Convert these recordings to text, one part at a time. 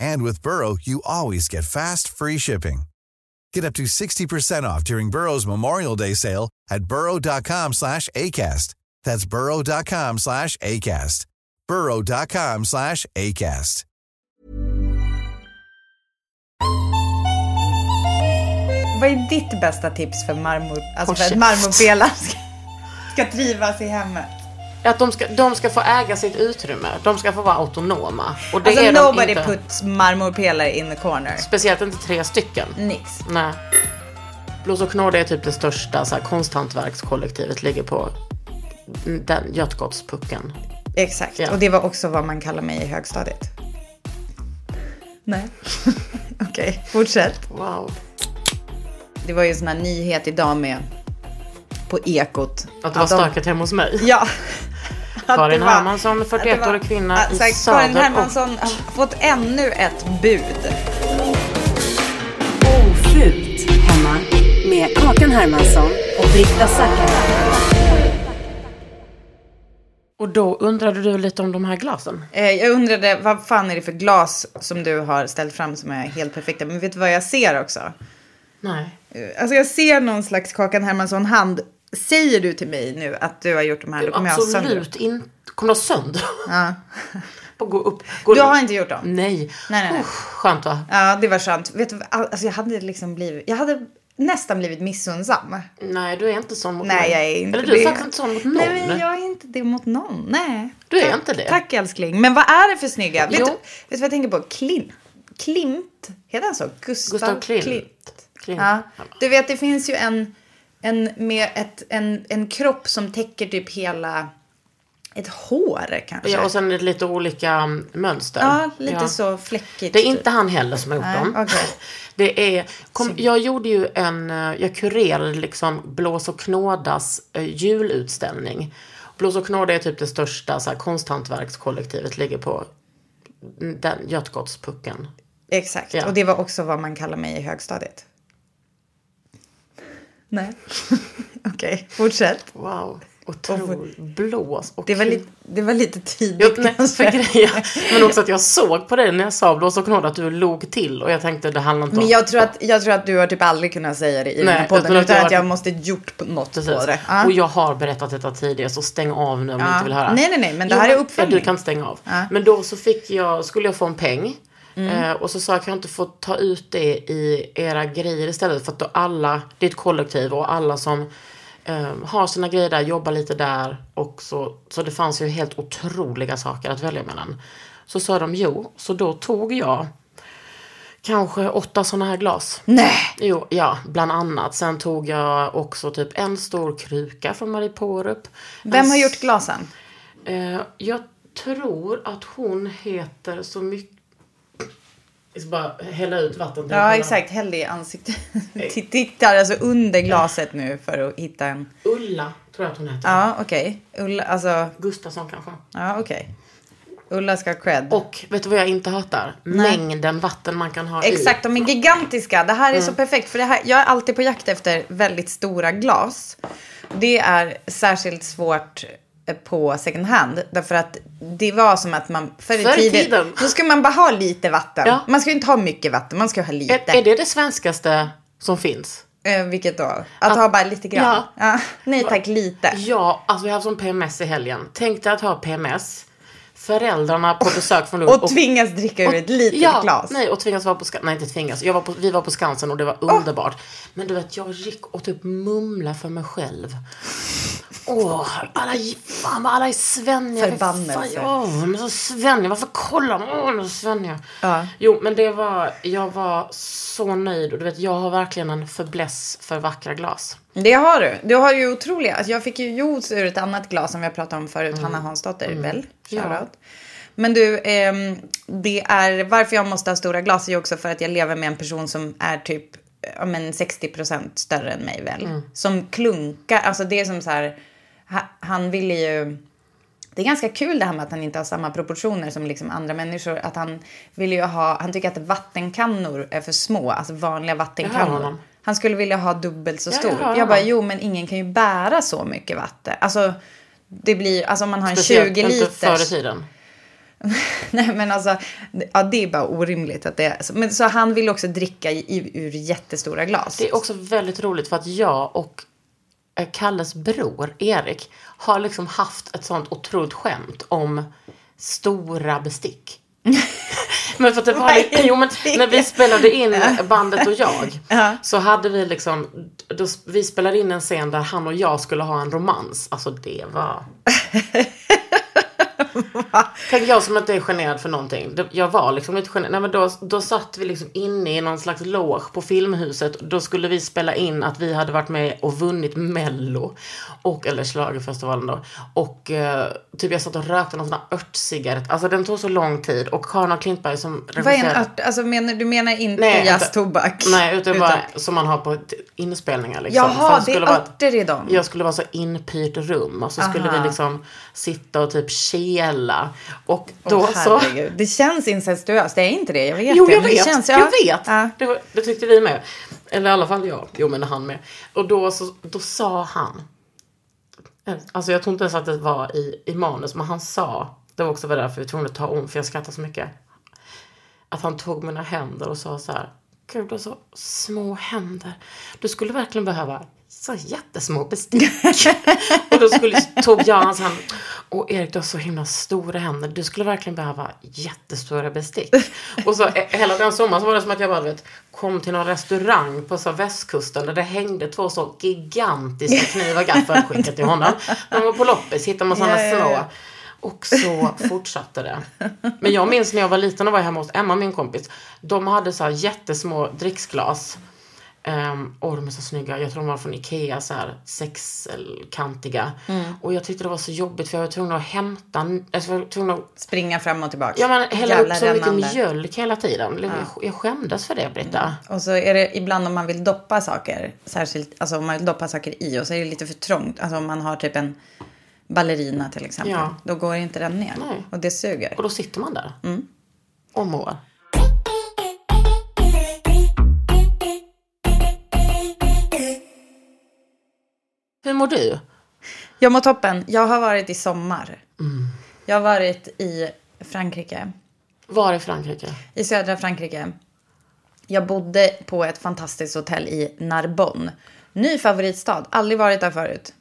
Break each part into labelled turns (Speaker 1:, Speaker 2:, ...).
Speaker 1: And with Burrow, you always get fast, free shipping. Get up to 60% off during Burrow's Memorial Day sale at burrow.com slash ACAST. That's burrow.com slash ACAST. burrow.com slash ACAST.
Speaker 2: Vad är ditt bästa tips för marmor, alltså för att marmorpelaren ska, ska trivas i hemmet?
Speaker 3: Att de ska, de ska få äga sitt utrymme. De ska få vara autonoma. Och det
Speaker 2: Alltså
Speaker 3: är de
Speaker 2: nobody
Speaker 3: inte.
Speaker 2: puts marmorpelare in the corner.
Speaker 3: Speciellt inte tre stycken.
Speaker 2: Nix.
Speaker 3: Nej. Blås och knåda är typ det största så här, konsthantverkskollektivet. Ligger på den Götgatspucken.
Speaker 2: Exakt.
Speaker 3: Ja.
Speaker 2: Och det var också vad man kallar mig i högstadiet. Nej. Okej, fortsätt.
Speaker 3: Wow.
Speaker 2: Det var ju en sån här nyhet idag med på Ekot.
Speaker 3: Att det var
Speaker 2: de-
Speaker 3: stökigt hemma hos mig.
Speaker 2: Ja.
Speaker 3: Karin
Speaker 2: var-
Speaker 3: Hermansson,
Speaker 2: att det
Speaker 3: 41-årig
Speaker 2: var-
Speaker 3: kvinna i
Speaker 2: här,
Speaker 3: Söder.
Speaker 2: Karin
Speaker 3: och-
Speaker 2: Hermansson har fått ännu ett bud.
Speaker 4: Ofult hemma med Kakan Hermansson och Britta Zackari.
Speaker 3: Och då undrade du lite om de här glasen.
Speaker 2: Eh, jag undrade, vad fan är det för glas som du har ställt fram som är helt perfekta? Men vet du vad jag ser också?
Speaker 3: Nej.
Speaker 2: Eh, Alltså jag ser någon slags Kakan Hermansson-hand. Säger du till mig nu att du har gjort de här, då kommer jag ha sönder.
Speaker 3: Absolut inte. Kommer du ha sönder?
Speaker 2: Ja.
Speaker 3: Gå upp. Gå
Speaker 2: Du
Speaker 3: upp.
Speaker 2: har inte gjort dem?
Speaker 3: Nej.
Speaker 2: Nej, nej, nej.
Speaker 3: Usch, skönt va?
Speaker 2: Ja, det var skönt. Vet du, alltså jag hade liksom blivit, jag hade nästan blivit missunnsam.
Speaker 3: Nej, du är inte sån mot
Speaker 2: Nej, jag är inte
Speaker 3: Eller du är
Speaker 2: det.
Speaker 3: faktiskt inte sån mot någon.
Speaker 2: Nej, men jag är inte det mot någon. Nej.
Speaker 3: Du är
Speaker 2: Tack-
Speaker 3: inte det.
Speaker 2: Tack älskling. Men vad är det för snygga? Vet du, vet du vad jag tänker på? Klint. Klimt. Heter han så? Gustav,
Speaker 3: Gustav Klimt. Klimt.
Speaker 2: Ja. Du vet, det finns ju en, en med ett, en, en kropp som täcker typ hela ett hår kanske.
Speaker 3: Ja, och sen lite olika mm, mönster.
Speaker 2: Ja, lite
Speaker 3: Ja.
Speaker 2: så fläckigt.
Speaker 3: Det är
Speaker 2: typ.
Speaker 3: inte han heller som har gjort
Speaker 2: Nej,
Speaker 3: dem.
Speaker 2: okej.
Speaker 3: Det är, kom, jag gjorde ju en, eh, jag kurerade liksom Blås och knådas eh, julutställning. Blås och knåda är typ det största så här, konsthantverkskollektivet. Ligger på den Götgatspucken.
Speaker 2: Exakt.
Speaker 3: Ja.
Speaker 2: Och det var också vad man kallar mig i högstadiet. Nej. Okej, fortsätt.
Speaker 3: Wow. Otroligt. Blås och
Speaker 2: Det var, lite, det var lite
Speaker 3: Jo,
Speaker 2: tidigt
Speaker 3: nej,
Speaker 2: kanske.
Speaker 3: för grejen. Men också att jag såg på dig när jag sa blås och knåda att du log till. Och jag tänkte det handlar inte
Speaker 2: Men
Speaker 3: om...
Speaker 2: jag tror, att, jag tror att du har typ aldrig kunnat säga det i den
Speaker 3: Nej,
Speaker 2: här podden.
Speaker 3: utan att jag
Speaker 2: att jag måste gjort något
Speaker 3: Precis.
Speaker 2: på det. Ja.
Speaker 3: Och jag har berättat detta tidigare så stäng av nu om du
Speaker 2: Ja.
Speaker 3: inte vill höra.
Speaker 2: Nej, nej, nej, men det
Speaker 3: Jo,
Speaker 2: här är
Speaker 3: men-
Speaker 2: uppföljning.
Speaker 3: Ja, du kan stänga av.
Speaker 2: Ja.
Speaker 3: Men då så fick jag, skulle jag få en peng.
Speaker 2: Mm.
Speaker 3: Eh, och så sa jag, kan jag inte få ta ut det i era grejer istället? För att då alla, det är ett kollektiv och alla som eh, har sina grejer där, jobbar lite där. Och så, så det fanns ju helt otroliga saker att välja mellan. Så sa de jo, så då tog jag kanske åtta sådana här glas.
Speaker 2: Nej!
Speaker 3: Jo, ja, bland annat. Sen tog jag också typ en stor kruka från Marie Porup.
Speaker 2: Vem
Speaker 3: En
Speaker 2: har gjort glasen?
Speaker 3: Eh, jag tror att hon heter så mycket... Jag ska bara hälla ut vatten.
Speaker 2: Ja, exakt. Häll det i ansiktet. Tittar alltså under glaset nu för att hitta en...
Speaker 3: Ulla, tror jag att hon heter.
Speaker 2: Ja, okej. Ulla, alltså...
Speaker 3: Gustafsson kanske.
Speaker 2: Ja, okej. Ulla ska ha cred.
Speaker 3: Och vet du vad jag inte hatar? Mängden vatten man kan ha
Speaker 2: Exakt,
Speaker 3: i.
Speaker 2: de är gigantiska. Det här är
Speaker 3: Mm.
Speaker 2: så perfekt. För det här, jag är alltid på jakt efter väldigt stora glas. Det är särskilt svårt på second hand. Därför att det var som att man förr i tiden,
Speaker 3: tiden.
Speaker 2: då skulle man bara ha lite vatten.
Speaker 3: Ja.
Speaker 2: Man ska inte ha mycket vatten, man ska ha lite.
Speaker 3: Är, är det det svenskaste som finns?
Speaker 2: Eh, vilket då? Att, ha bara lite grann?
Speaker 3: Ja.
Speaker 2: Nej tack, lite.
Speaker 3: Ja, alltså vi har haft sån PMS i helgen. Tänk dig att ha PMS. Föräldrarna på besök från Lund.
Speaker 2: Och tvingas dricka ur ett litet
Speaker 3: ja,
Speaker 2: glas.
Speaker 3: Nej, och tvingas vara på Skansen. Nej, inte tvingas. Jag var på, vi var på Skansen och det var underbart. Men du vet, jag gick och typ mumla för mig själv. Åh, alla, fan vad alla är svenniga.
Speaker 2: Förbannelse.
Speaker 3: Fan, Åh, de är så svenniga. Varför kollar de? Åh, de är så svenniga.
Speaker 2: Ja.
Speaker 3: Jo, men det var, jag var så nöjd. Och du vet, jag har verkligen en fäbless för vackra glas.
Speaker 2: Det har du. Du har ju otroliga. Alltså jag fick ju juice ur ett annat glas som vi har pratat om förut.
Speaker 3: Mm.
Speaker 2: Hanna Hansdotter, väl?
Speaker 3: Ja.
Speaker 2: Men du, ehm, det är varför jag måste ha stora glas är ju också för att jag lever med en person som är typ ja, men 60% större än mig väl.
Speaker 3: Mm.
Speaker 2: Som klunkar, alltså det är som så här, ha, han ville ju det är ganska kul det här med att han inte har samma proportioner som liksom andra människor. Att han vill ju ha, han tycker att vattenkannor är för små, alltså vanliga vattenkannor. Han skulle vilja ha dubbelt så stor. jag bara, jo men ingen kan ju bära så mycket vatten. Alltså, det blir, alltså om man har en
Speaker 3: Speciellt
Speaker 2: 20
Speaker 3: inte förr i
Speaker 2: liters.
Speaker 3: tiden.
Speaker 2: Nej men alltså, ja det är bara orimligt att det är så. Men så han vill också dricka i, ur jättestora glas.
Speaker 3: Det är också väldigt roligt för att jag och eh, Kalles bror Erik har liksom haft ett sånt otroligt skämt om stora bestick. Men för att det var,
Speaker 2: är
Speaker 3: jo, men när vi spelade in bandet och jag
Speaker 2: Ja.
Speaker 3: så hade vi liksom, då, vi spelade in en scen där han och jag skulle ha en romans. Alltså det var... Tänk jag som inte är generad för någonting. Jag var liksom lite generad. Nej, men då, då satt vi liksom inne i någon slags loge på Filmhuset. Då skulle vi spela in att vi hade varit med och vunnit Mello. Och, eller schlagerfestivalen då. Och eh, typ jag satt och rökte någon sån här örtcigarett. Alltså den tog så lång tid. Och Karin Klintberg som
Speaker 2: Vad är en
Speaker 3: regisserade-
Speaker 2: ört? Alltså menar, du menar inte
Speaker 3: Nej,
Speaker 2: jazztobak?
Speaker 3: Nej, utan bara som man har på inspelningar liksom.
Speaker 2: Jaha,
Speaker 3: det skulle
Speaker 2: är örter i dem.
Speaker 3: jag skulle vara så inpyrt rum och så skulle
Speaker 2: Aha.
Speaker 3: vi liksom sitta och typ kela. Och då
Speaker 2: Åh,
Speaker 3: så...
Speaker 2: Det känns incestuöst, det är inte det. Jag vet
Speaker 3: Jo,
Speaker 2: det.
Speaker 3: jag vet.
Speaker 2: Det känns,
Speaker 3: Jag
Speaker 2: ja.
Speaker 3: vet.
Speaker 2: Ja.
Speaker 3: Det, det tyckte vi med. Eller i alla fall jag. Jo, men han med. Och då, så, då sa han. Alltså jag tror inte ens att det var i, i manus, men han sa. Det var också därför vi tvungna att ta om, för jag skrattade så mycket. Att han tog mina händer och sa så här. Gud, du har så små händer. Du skulle verkligen behöva så jättesmå bestick. och då skulle, tog jag hans hand. Och Erik, du har så himla stora händer. Du skulle verkligen behöva jättestora bestick. Och så eh, hela den sommaren så var det som att jag bara vet, kom till någon restaurang på så västkusten där det hängde två så gigantiska knivar gaffel skickat till honom. När man var på loppis hittade man sådana
Speaker 2: Ja, ja,
Speaker 3: små.
Speaker 2: ja.
Speaker 3: Och så fortsatte det. Men jag minns när jag var liten och var hemma hos Emma, min kompis. De hade så här jättesmå dricksglas. Um, och de är så snygga. Jag tror de var från Ikea, så här sexkantiga.
Speaker 2: Mm.
Speaker 3: Och jag tyckte det var så jobbigt för jag var tvungen att hämta, alltså jag var tvungen att
Speaker 2: Springa fram och tillbaka.
Speaker 3: Ja men hälla
Speaker 2: Jävla
Speaker 3: upp så mycket mjölk hela tiden. Jag, jag skämdes för det Britta.
Speaker 2: Och så är det ibland om man vill doppa saker, särskilt alltså om man vill doppa saker i och så är det lite för trångt. Alltså om man har typ en ballerina till exempel.
Speaker 3: Ja.
Speaker 2: Då går inte den ner.
Speaker 3: Nej.
Speaker 2: Och det suger.
Speaker 3: Och då sitter man där.
Speaker 2: Mm.
Speaker 3: Och mår. Hur mår du?
Speaker 2: Jag mår toppen. Jag har varit i sommar.
Speaker 3: Mm.
Speaker 2: Jag har varit i Frankrike.
Speaker 3: Var i Frankrike?
Speaker 2: I södra Frankrike. Jag bodde på ett fantastiskt hotell i Narbonne. Ny favoritstad. Aldrig varit där förut.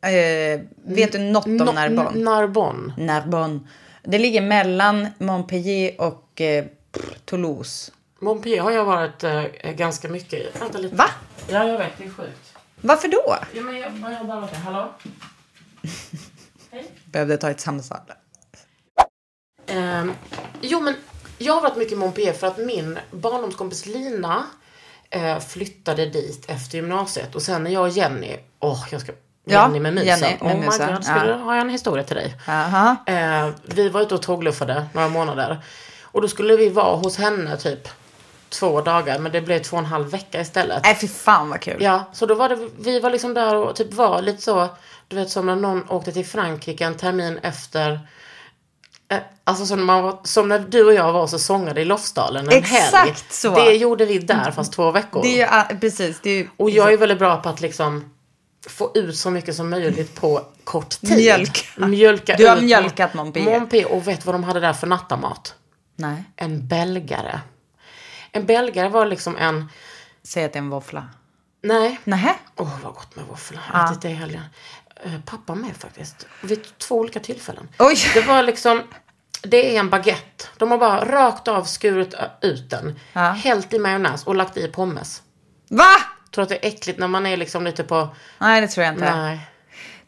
Speaker 2: Eh, vet du något om
Speaker 3: No-
Speaker 2: Narbonne?
Speaker 3: Narbonne.
Speaker 2: Narbonne. Det ligger mellan Montpellier och eh, Toulouse.
Speaker 3: Montpellier har jag varit eh, ganska mycket i. Vänta lite.
Speaker 2: Va?
Speaker 3: Ja, jag vet. Det är sjukt.
Speaker 2: Varför då?
Speaker 3: Ja, men jag, jag bara okej. Hallå?
Speaker 2: Behövde ta ett samtal.
Speaker 3: Ehm, jo, men jag har varit mycket i Montpellier för att min barndomskompis Lina eh, flyttade dit efter gymnasiet. Och sen när jag och Jenny, åh, jag ska... Jenny med musen.
Speaker 2: Jenny med
Speaker 3: oh my
Speaker 2: musen,
Speaker 3: god, skulle
Speaker 2: ja.
Speaker 3: har jag en historia till dig.
Speaker 2: Aha.
Speaker 3: Eh, vi var ute och tågluffade några månader. Och då skulle vi vara hos henne typ två dagar. Men det blev två och en halv vecka istället.
Speaker 2: Nej, fy fan vad kul.
Speaker 3: Ja, så då var det, vi var liksom där och typ var lite så, du vet som när någon åkte till Frankrike en termin efter eh, Alltså som var, som när du och jag var och så sångade i Lofsdalen en
Speaker 2: Exakt
Speaker 3: helg.
Speaker 2: så.
Speaker 3: Det gjorde vi där fast två veckor.
Speaker 2: Det är precis. Det är
Speaker 3: Och jag är väldigt bra på att liksom få ut så mycket som möjligt på kort tid.
Speaker 2: Mjölka.
Speaker 3: Mjölka
Speaker 2: Du har
Speaker 3: ut
Speaker 2: mjölkat Montpellier.
Speaker 3: Montpellier. Och vet vad de hade där för nattamat?
Speaker 2: Nej.
Speaker 3: En belgare. En belgare var liksom en...
Speaker 2: Säg att det är en våffla.
Speaker 3: Nej.
Speaker 2: Nähä?
Speaker 3: Åh, vad gott med våfflor. Jag har ätit det i helgen. Eh, Pappa med faktiskt. Vid två olika tillfällen.
Speaker 2: Oj.
Speaker 3: Det var liksom... Det är en baguette. De har bara rakt av skurit ut den.
Speaker 2: Ja.
Speaker 3: Hällt i majonnäs och lagt i pommes.
Speaker 2: Va?
Speaker 3: Tror att det är äckligt när man är liksom lite på...
Speaker 2: Nej, det tror jag inte.
Speaker 3: Nej.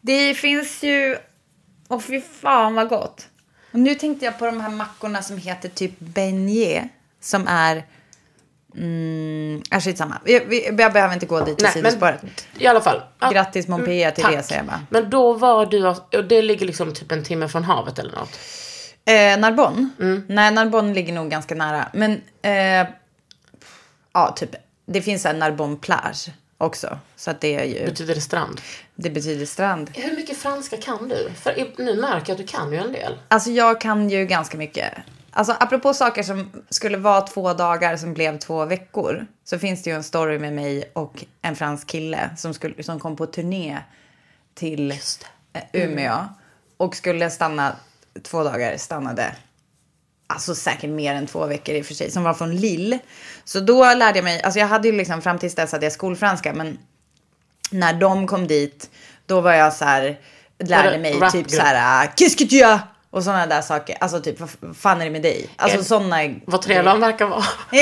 Speaker 2: Det finns ju... Åh, fy fan vad gott. Och nu tänkte jag på de här mackorna som heter typ beignet. Som är... Mm, äh, skitsamma. Vi, vi, jag behöver inte gå dit till
Speaker 3: Nej,
Speaker 2: sidospåret.
Speaker 3: i alla fall. Ja,
Speaker 2: Grattis Montpellier till
Speaker 3: tack.
Speaker 2: jag bara.
Speaker 3: Men då var du, och det ligger liksom typ en timme från havet eller något.
Speaker 2: Eh, Narbonne?
Speaker 3: Mm.
Speaker 2: Nej, Narbonne ligger nog ganska nära. Men eh, ja, typ. Det finns en Narbonne plage också. Så att det är ju,
Speaker 3: Betyder det strand?
Speaker 2: det betyder strand.
Speaker 3: Hur mycket franska kan du? För nu märker jag att du kan ju en del.
Speaker 2: Alltså jag kan ju ganska mycket. Alltså apropå saker som skulle vara två dagar som blev två veckor. Så finns det ju en story med mig och en fransk kille som, skulle, som kom på turné till eh, Umeå. Och skulle stanna två dagar, stannade alltså säkert mer än två veckor i och för sig, som var från Lille. Så då lärde jag mig, alltså jag hade ju liksom fram tills dess hade jag skolfranska, men när de kom dit, då var jag så här, lärde mig typ så här, qu'est-ce que tu as? Och sådana där saker. Alltså typ, vad fan är det med dig? Alltså
Speaker 3: Eh,
Speaker 2: sådana...
Speaker 3: Vad trevlig han verkar vara.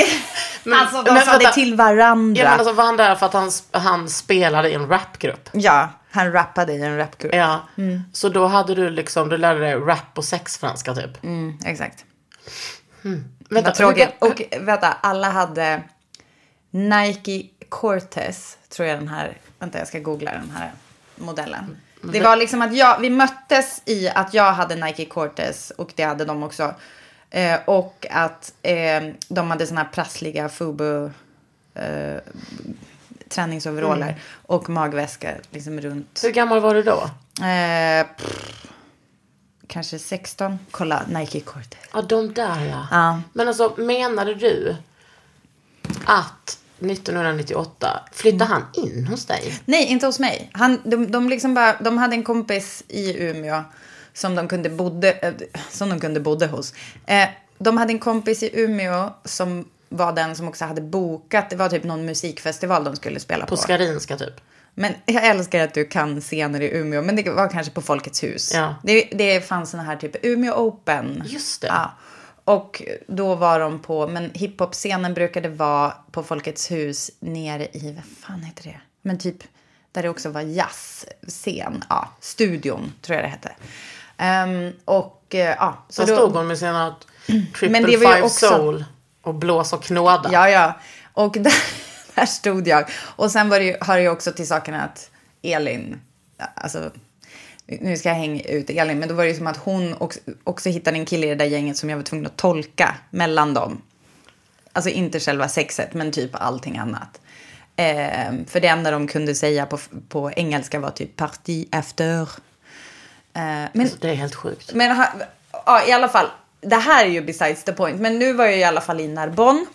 Speaker 3: Men-
Speaker 2: alltså de
Speaker 3: men
Speaker 2: sa det
Speaker 3: vänta.
Speaker 2: till varandra.
Speaker 3: Ja men alltså var han där för att han, han spelade i en rapgrupp?
Speaker 2: Ja, han rappade i en rapgrupp.
Speaker 3: Ja. Så då hade du liksom, du lärde dig rap och sexfranska typ?
Speaker 2: Mm, exakt.
Speaker 3: Vänta,
Speaker 2: Vad tråkigt. Och vänta, alla hade Nike Cortez, tror jag den här, vänta jag ska googla den här modellen. Det var liksom att jag, vi möttes i att jag hade Nike Cortez och det hade de också. Eh, och att eh, de hade såna här prassliga Fubu eh, träningsoveraller och magväska liksom runt.
Speaker 3: Hur gammal var du då?
Speaker 2: Eh, pff, kanske 16. Kolla, Nike Cortez.
Speaker 3: Ja, de där ja.
Speaker 2: Ja.
Speaker 3: Men alltså menade du att 1998 flyttade han in hos dig?
Speaker 2: Nej, inte hos mig. Han, de, de, liksom bara, de hade en kompis i Umeå som de kunde bodde, eh, som de kunde bodde hos. Eh, de hade en kompis i Umeå som var den som också hade bokat, det var typ någon musikfestival de skulle spela på.
Speaker 3: På Skarinska typ?
Speaker 2: Men jag älskar att du kan scener i Umeå, men det var kanske på Folkets hus.
Speaker 3: Ja.
Speaker 2: Det, det fanns såna här typ Umeå Open.
Speaker 3: Just det.
Speaker 2: Ja. Och då var de på, men hiphop-scenen brukade vara på Folkets hus nere i, vad fan heter det? Men typ där det också var jazzscen. Ja, studion tror jag det hette. Ehm, och eh, ja, så
Speaker 3: Så
Speaker 2: då,
Speaker 3: stod hon med sina triple
Speaker 2: Men det var
Speaker 3: five
Speaker 2: också-
Speaker 3: soul och blås och knåda.
Speaker 2: Ja, ja. Och där, där stod jag. Och sen var det ju, hör ju också till saken att Elin, alltså nu ska jag hänga ut Elin, men då var det som att hon också, också hittade en kille i det där gänget som jag var tvungen att tolka mellan dem. Alltså inte själva sexet, men typ allting annat. Eh, för det enda de kunde säga på, på engelska var typ party after. Eh, men
Speaker 3: Alltså, det är helt sjukt.
Speaker 2: men ha, ja, i alla fall, det här är ju besides the point. Men nu var jag i alla fall i Narbonne.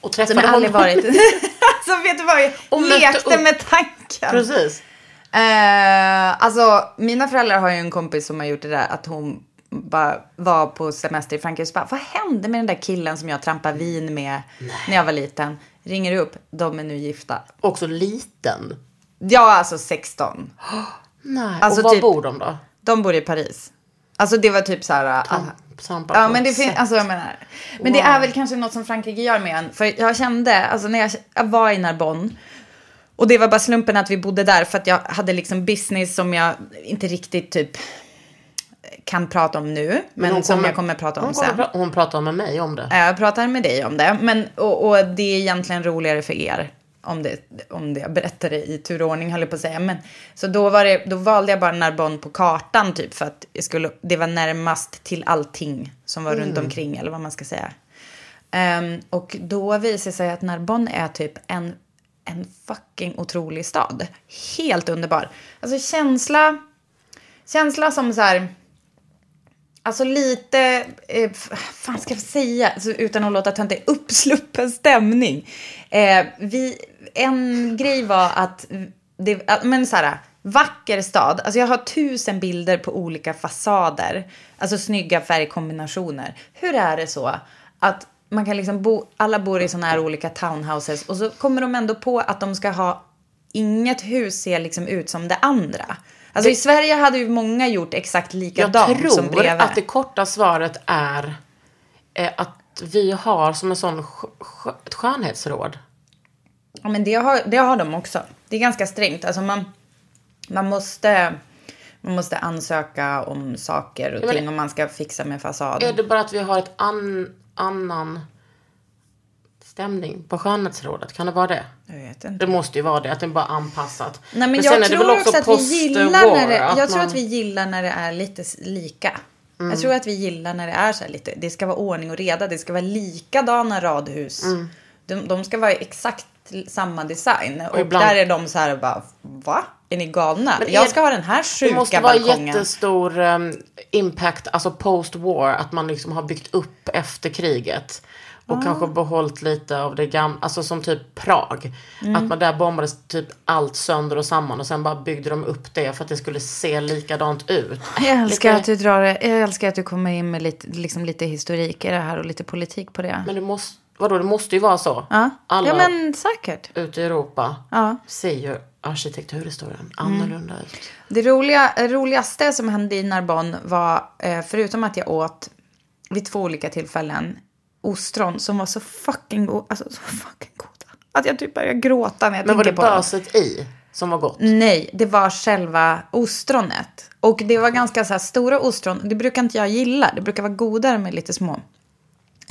Speaker 3: Och
Speaker 2: Som
Speaker 3: träffade
Speaker 2: jag aldrig
Speaker 3: honom.
Speaker 2: varit. så vet du vad, jag
Speaker 3: Och
Speaker 2: lekte med tanken.
Speaker 3: Precis.
Speaker 2: Eh, alltså, mina föräldrar har ju en kompis som har gjort det där att hon bara var på semester i Frankrike och så bara, vad hände med den där killen som jag trampade vin med när jag var liten? Ringer upp, de är nu gifta.
Speaker 3: Också liten.
Speaker 2: Ja, alltså 16.
Speaker 3: Nej.
Speaker 2: Alltså
Speaker 3: och var
Speaker 2: typ-
Speaker 3: bor de då?
Speaker 2: De bor i Paris. Alltså det var typ så här... ah,
Speaker 3: Trampa
Speaker 2: Ja, men det finns, alltså jag menar. Men det är väl kanske något som Frankrike gör med en. För jag kände, alltså när jag, jag var i Narbonne. Och det var bara slumpen att vi bodde där för att jag hade liksom business som jag inte riktigt typ kan prata om nu. Men,
Speaker 3: hon
Speaker 2: som jag kommer prata om
Speaker 3: hon
Speaker 2: sen.
Speaker 3: Kommer, pra- hon pratar med mig om det.
Speaker 2: Jag pratar med dig om det. Men, och, och det är egentligen roligare för er. Om det, om det jag berättar det i tur och ordning höll jag på att säga. Men, så då, var det, då valde jag bara Narbonne på kartan typ. För att jag skulle, det var närmast till allting som var runt omkring. Eller vad man ska säga. Ehm, och då visade det sig att Narbonne är typ en, en fucking otrolig stad. Helt underbar. Alltså känsla, känsla som så här... Alltså lite, eh, fan ska jag säga, alltså, utan att låta töntig, uppsluppen stämning. Eh, vi, en grej var att det, men så här, vacker stad. Alltså jag har tusen bilder på olika fasader. Alltså snygga färgkombinationer. Hur är det så att man kan liksom bo, alla bor i sådana här olika townhouses och så kommer de ändå på att de ska ha, inget hus ser liksom ut som det andra. Alltså i Sverige hade ju många gjort exakt
Speaker 3: Jag
Speaker 2: likadant som
Speaker 3: tror
Speaker 2: bredvid.
Speaker 3: att det korta svaret är eh, att vi har som en sån ett skönhetsråd.
Speaker 2: Ja, men det har, det har de också. Det är ganska strängt. Alltså man, man, måste, man måste ansöka om saker och ting
Speaker 3: det-
Speaker 2: om man ska fixa med fasaden.
Speaker 3: Är det bara att vi har ett an, annan stämning på skönhetsrådet? Kan det vara det?
Speaker 2: Jag vet inte.
Speaker 3: Det måste ju vara det, att det bara anpassat.
Speaker 2: Nej, men,
Speaker 3: sen
Speaker 2: jag tror
Speaker 3: väl
Speaker 2: också att vi gillar när det,
Speaker 3: att
Speaker 2: jag tror
Speaker 3: man-
Speaker 2: att vi gillar när det är lite lika.
Speaker 3: Mm.
Speaker 2: Jag tror att vi gillar när det är så här lite, det ska vara ordning och reda, det ska vara likadana radhus.
Speaker 3: Mm.
Speaker 2: De, de ska vara exakt samma design. Och,
Speaker 3: ibland-
Speaker 2: där är de så här bara, va? Är ni galna?
Speaker 3: Men
Speaker 2: jag ska ha den här
Speaker 3: Det måste
Speaker 2: sjuka
Speaker 3: vara
Speaker 2: balkongen.
Speaker 3: jättestor um, impact, alltså post-war, att man liksom har byggt upp efter kriget. Och kanske behållit lite av det gamla, alltså som typ Prag.
Speaker 2: Mm.
Speaker 3: Att man där bombades typ allt sönder och samman och sen bara byggde de upp det för att det skulle se likadant ut.
Speaker 2: Jag älskar
Speaker 3: Lite-
Speaker 2: att du drar det. Jag älskar att du kommer in med lite, liksom lite historik i det här och lite politik på det.
Speaker 3: Men det måste, vadå, det måste ju vara så.
Speaker 2: ja.
Speaker 3: Alla
Speaker 2: ja, men säkert.
Speaker 3: ute i Europa
Speaker 2: Ja.
Speaker 3: ser ju arkitekturhistorien annorlunda ut.
Speaker 2: Det roliga, roligaste som hände i Narbonne var, eh, förutom att jag åt vid två olika tillfällen ostron som var så fucking goda. Alltså så fucking goda. Att jag typ börjar gråta när jag
Speaker 3: Men var
Speaker 2: tänker
Speaker 3: det
Speaker 2: på dem.
Speaker 3: böset i som var gott?
Speaker 2: Nej, det var själva ostronet. Och det var ganska så här stora ostron. Det brukar inte jag gilla. Det brukar vara godare med lite små.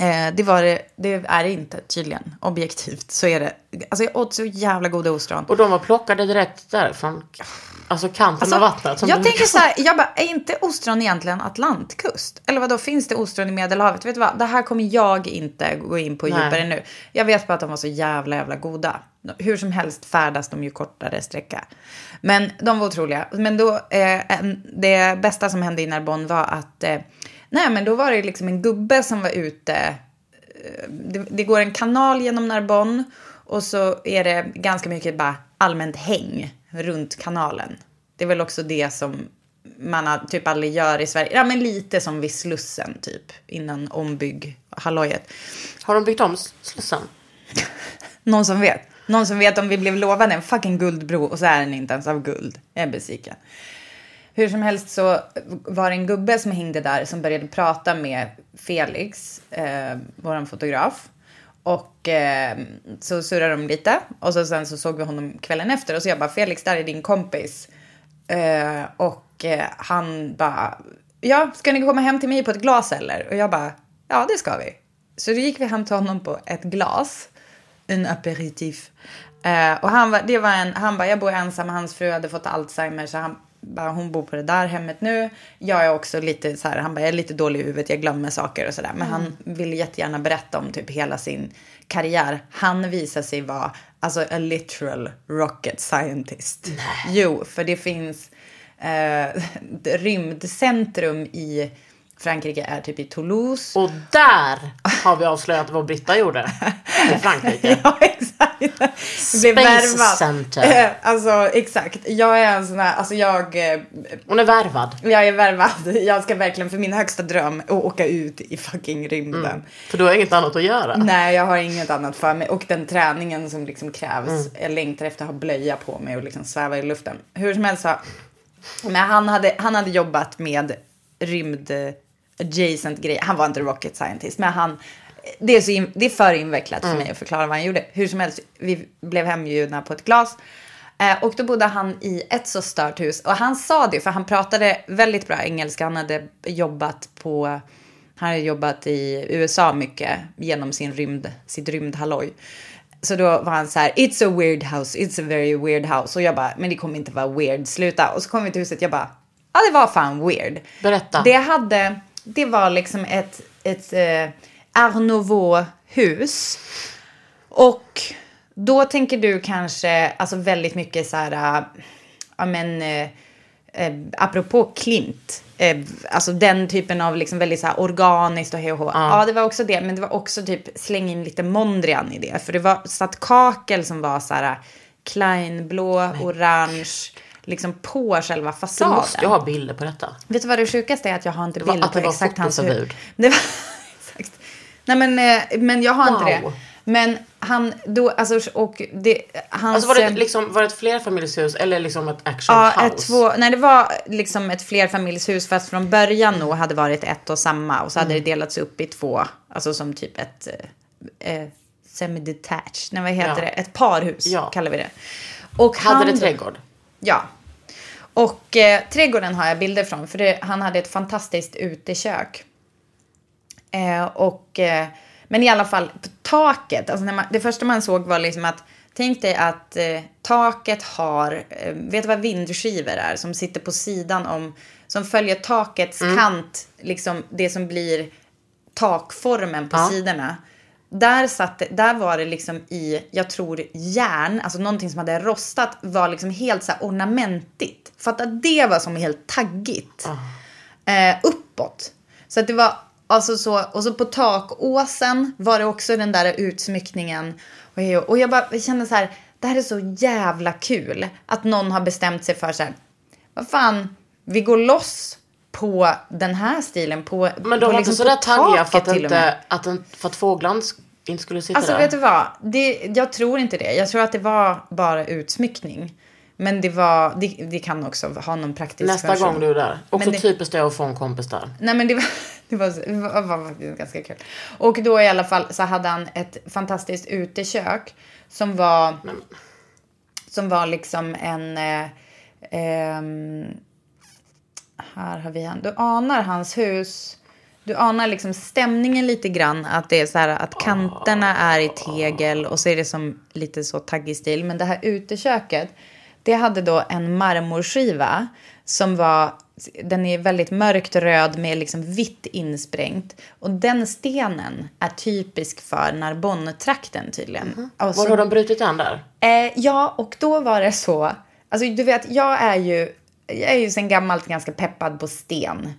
Speaker 2: Eh, det var det, det är det inte tydligen. Objektivt så är det. Alltså jag åt så jävla goda ostron.
Speaker 3: Och de var plockade direkt därifrån, alltså kanten av vattnet.
Speaker 2: jag tänker så här, jag bara, är inte ostron egentligen Atlantkust? Eller vad då finns det ostron i Medelhavet? Vet du vad, det här kommer jag inte gå in på
Speaker 3: Nej.
Speaker 2: djupare nu. Jag vet bara att de var så jävla, jävla goda. Hur som helst färdas de ju kortare sträcka. Men de var otroliga. Men då, eh, det bästa som hände i Narbonne var att, eh, nej men då var det liksom en gubbe som var ute eh, det, det går en kanal genom Narbonne och så är det ganska mycket bara allmänt häng runt kanalen. Det är väl också det som man typ aldrig gör i Sverige. Ja, men lite som vid Slussen typ innan ombygg hallojet.
Speaker 3: Har de byggt om Slussen?
Speaker 2: Någon som vet? Någon som vet om vi blev lovade en fucking guldbro och så är den inte ens av guld. Jag är besviken. Hur som helst så var det en gubbe som hängde där som började prata med Felix, eh, våran fotograf. Och eh, så surrade de lite och så sen så såg vi honom kvällen efter och så jag bara Felix, där är din kompis. Eh, och eh, han bara, ja, ska ni komma hem till mig på ett glas eller? Och jag bara, ja det ska vi. Så då gick vi hem till honom på ett glas, en aperitif. Eh, och han, var, det var en, han bara, jag bor ensam, hans fru hade fått Alzheimer så han bara, hon bor på det där hemmet nu. Jag är också lite så här, han bara, jag är lite dålig i huvudet, jag glömmer saker och sådär. Men han ville jättegärna berätta om typ hela sin karriär. Han visar sig vara, alltså a literal rocket scientist. Jo, för det finns eh, rymdcentrum i Frankrike är typ i Toulouse.
Speaker 3: Och där har vi avslöjat vad Britta gjorde i Frankrike.
Speaker 2: Ja, exakt.
Speaker 3: Space
Speaker 2: värvad.
Speaker 3: Center.
Speaker 2: Eh, Alltså, exakt. Jag är en sån här, alltså jag, eh,
Speaker 3: Hon är värvad.
Speaker 2: jag är värvad. Jag ska verkligen, för min högsta dröm, att åka ut i fucking rymden.
Speaker 3: För du har inget annat att göra.
Speaker 2: Nej, jag har inget annat för mig. Och den träningen som liksom krävs. Jag längtar efter att ha blöja på mig och liksom sväva i luften. Hur som helst så. Men han hade, han hade jobbat med rymd adjacent grejer. Han var inte rocket scientist, men han... Det är, så in, det är för invecklat för mig att förklara vad han gjorde. Hur som helst, vi blev hembjudna på ett glas. Eh, och då bodde han i ett så stört hus. Och han sa det, för han pratade väldigt bra engelska. Han hade jobbat på... Han hade jobbat i USA mycket genom sin rymd, sitt rymdhalloj. Så då var han så här, it's a weird house, it's a very weird house. Och jag bara, men det kommer inte vara weird, sluta. Och så kom vi till huset, jag bara, ja det var fan weird.
Speaker 3: Berätta.
Speaker 2: Det hade, det var liksom ett, ett eh, Art Nouveau-hus. Och då tänker du kanske, alltså väldigt mycket så här, äh, ja men, eh, eh, apropå Klint, eh, alltså den typen av liksom väldigt så här organiskt och hej och hå. Ja, det var också det, men det var också typ släng in lite Mondrian i det. För det var satt kakel som var så här kleinblå, orange, liksom på själva
Speaker 3: Du
Speaker 2: fasaden.
Speaker 3: måste ju ha bilder på detta.
Speaker 2: Vet du vad det sjukaste är? Att jag har inte
Speaker 3: Det var-
Speaker 2: bild
Speaker 3: att det
Speaker 2: på exakt hans huvud. Det var, exakt. Nej men, eh, men jag har inte
Speaker 3: Wow.
Speaker 2: det. Men han, då, alltså, och det, hans...
Speaker 3: Alltså var det,
Speaker 2: eh,
Speaker 3: liksom, var det ett flerfamiljshus eller liksom ett action
Speaker 2: Ja,
Speaker 3: house?
Speaker 2: ett, två, nej, det var liksom ett flerfamiljshus fast från början nog hade varit ett och samma och så hade det delats upp i två, alltså som typ ett eh, eh, semi-detached, nej vad heter
Speaker 3: Ja.
Speaker 2: det, ett parhus
Speaker 3: Ja.
Speaker 2: kallar vi det. Och
Speaker 3: Hade
Speaker 2: han,
Speaker 3: det trädgård?
Speaker 2: Ja. Och eh, trädgården har jag bilder från för det, han hade ett fantastiskt utekök. Eh, och, eh, men i alla fall på taket, alltså man, det första man såg var liksom att Tänk dig att eh, taket har, eh, vet du vad vindskivor är? Som sitter på sidan om, som följer takets kant, liksom det som blir takformen på
Speaker 3: Ja.
Speaker 2: sidorna. Där, satt, där var det liksom i, jag tror järn, alltså någonting som hade rostat var liksom helt så här ornamentigt. Fatta det var som helt taggigt. Eh, uppåt. Så att det var, alltså så, och så på takåsen var det också den där utsmyckningen. Och jag, och jag bara jag kände så här, det här är så jävla kul. Att någon har bestämt sig för så här, vad fan, vi går loss på den här stilen. På,
Speaker 3: Men de
Speaker 2: på
Speaker 3: var inte
Speaker 2: liksom
Speaker 3: sådär taggiga för att, inte, att, en, för att fåglarna inte skulle sitta
Speaker 2: Alltså
Speaker 3: där?
Speaker 2: vet du vad? Det, jag tror inte det. Jag tror att det var bara utsmyckning. Men det var, det, det kan också ha någon praktisk
Speaker 3: Nästa
Speaker 2: funktion.
Speaker 3: gång du är där. Också
Speaker 2: det-
Speaker 3: typiskt det att få en kompis där.
Speaker 2: Nej men det var, det var, var, var ganska kul. Och då i alla fall så hade han ett fantastiskt utekök som var, som var liksom en, eh, ehm, här har vi han, du anar hans hus, du anar liksom stämningen lite grann att det är så här att kanterna är i tegel och så är det som lite så taggig stil. Men det här uteköket, det hade då en marmorskiva som var, den är väldigt mörkt röd med liksom vitt insprängt. Och den stenen är typisk för Narbonne-trakten tydligen. Och så-
Speaker 3: Var har de brutit den där?
Speaker 2: Eh, ja, och då var det så. Alltså, du vet, jag är ju, jag är ju sen gammalt ganska peppad på sten.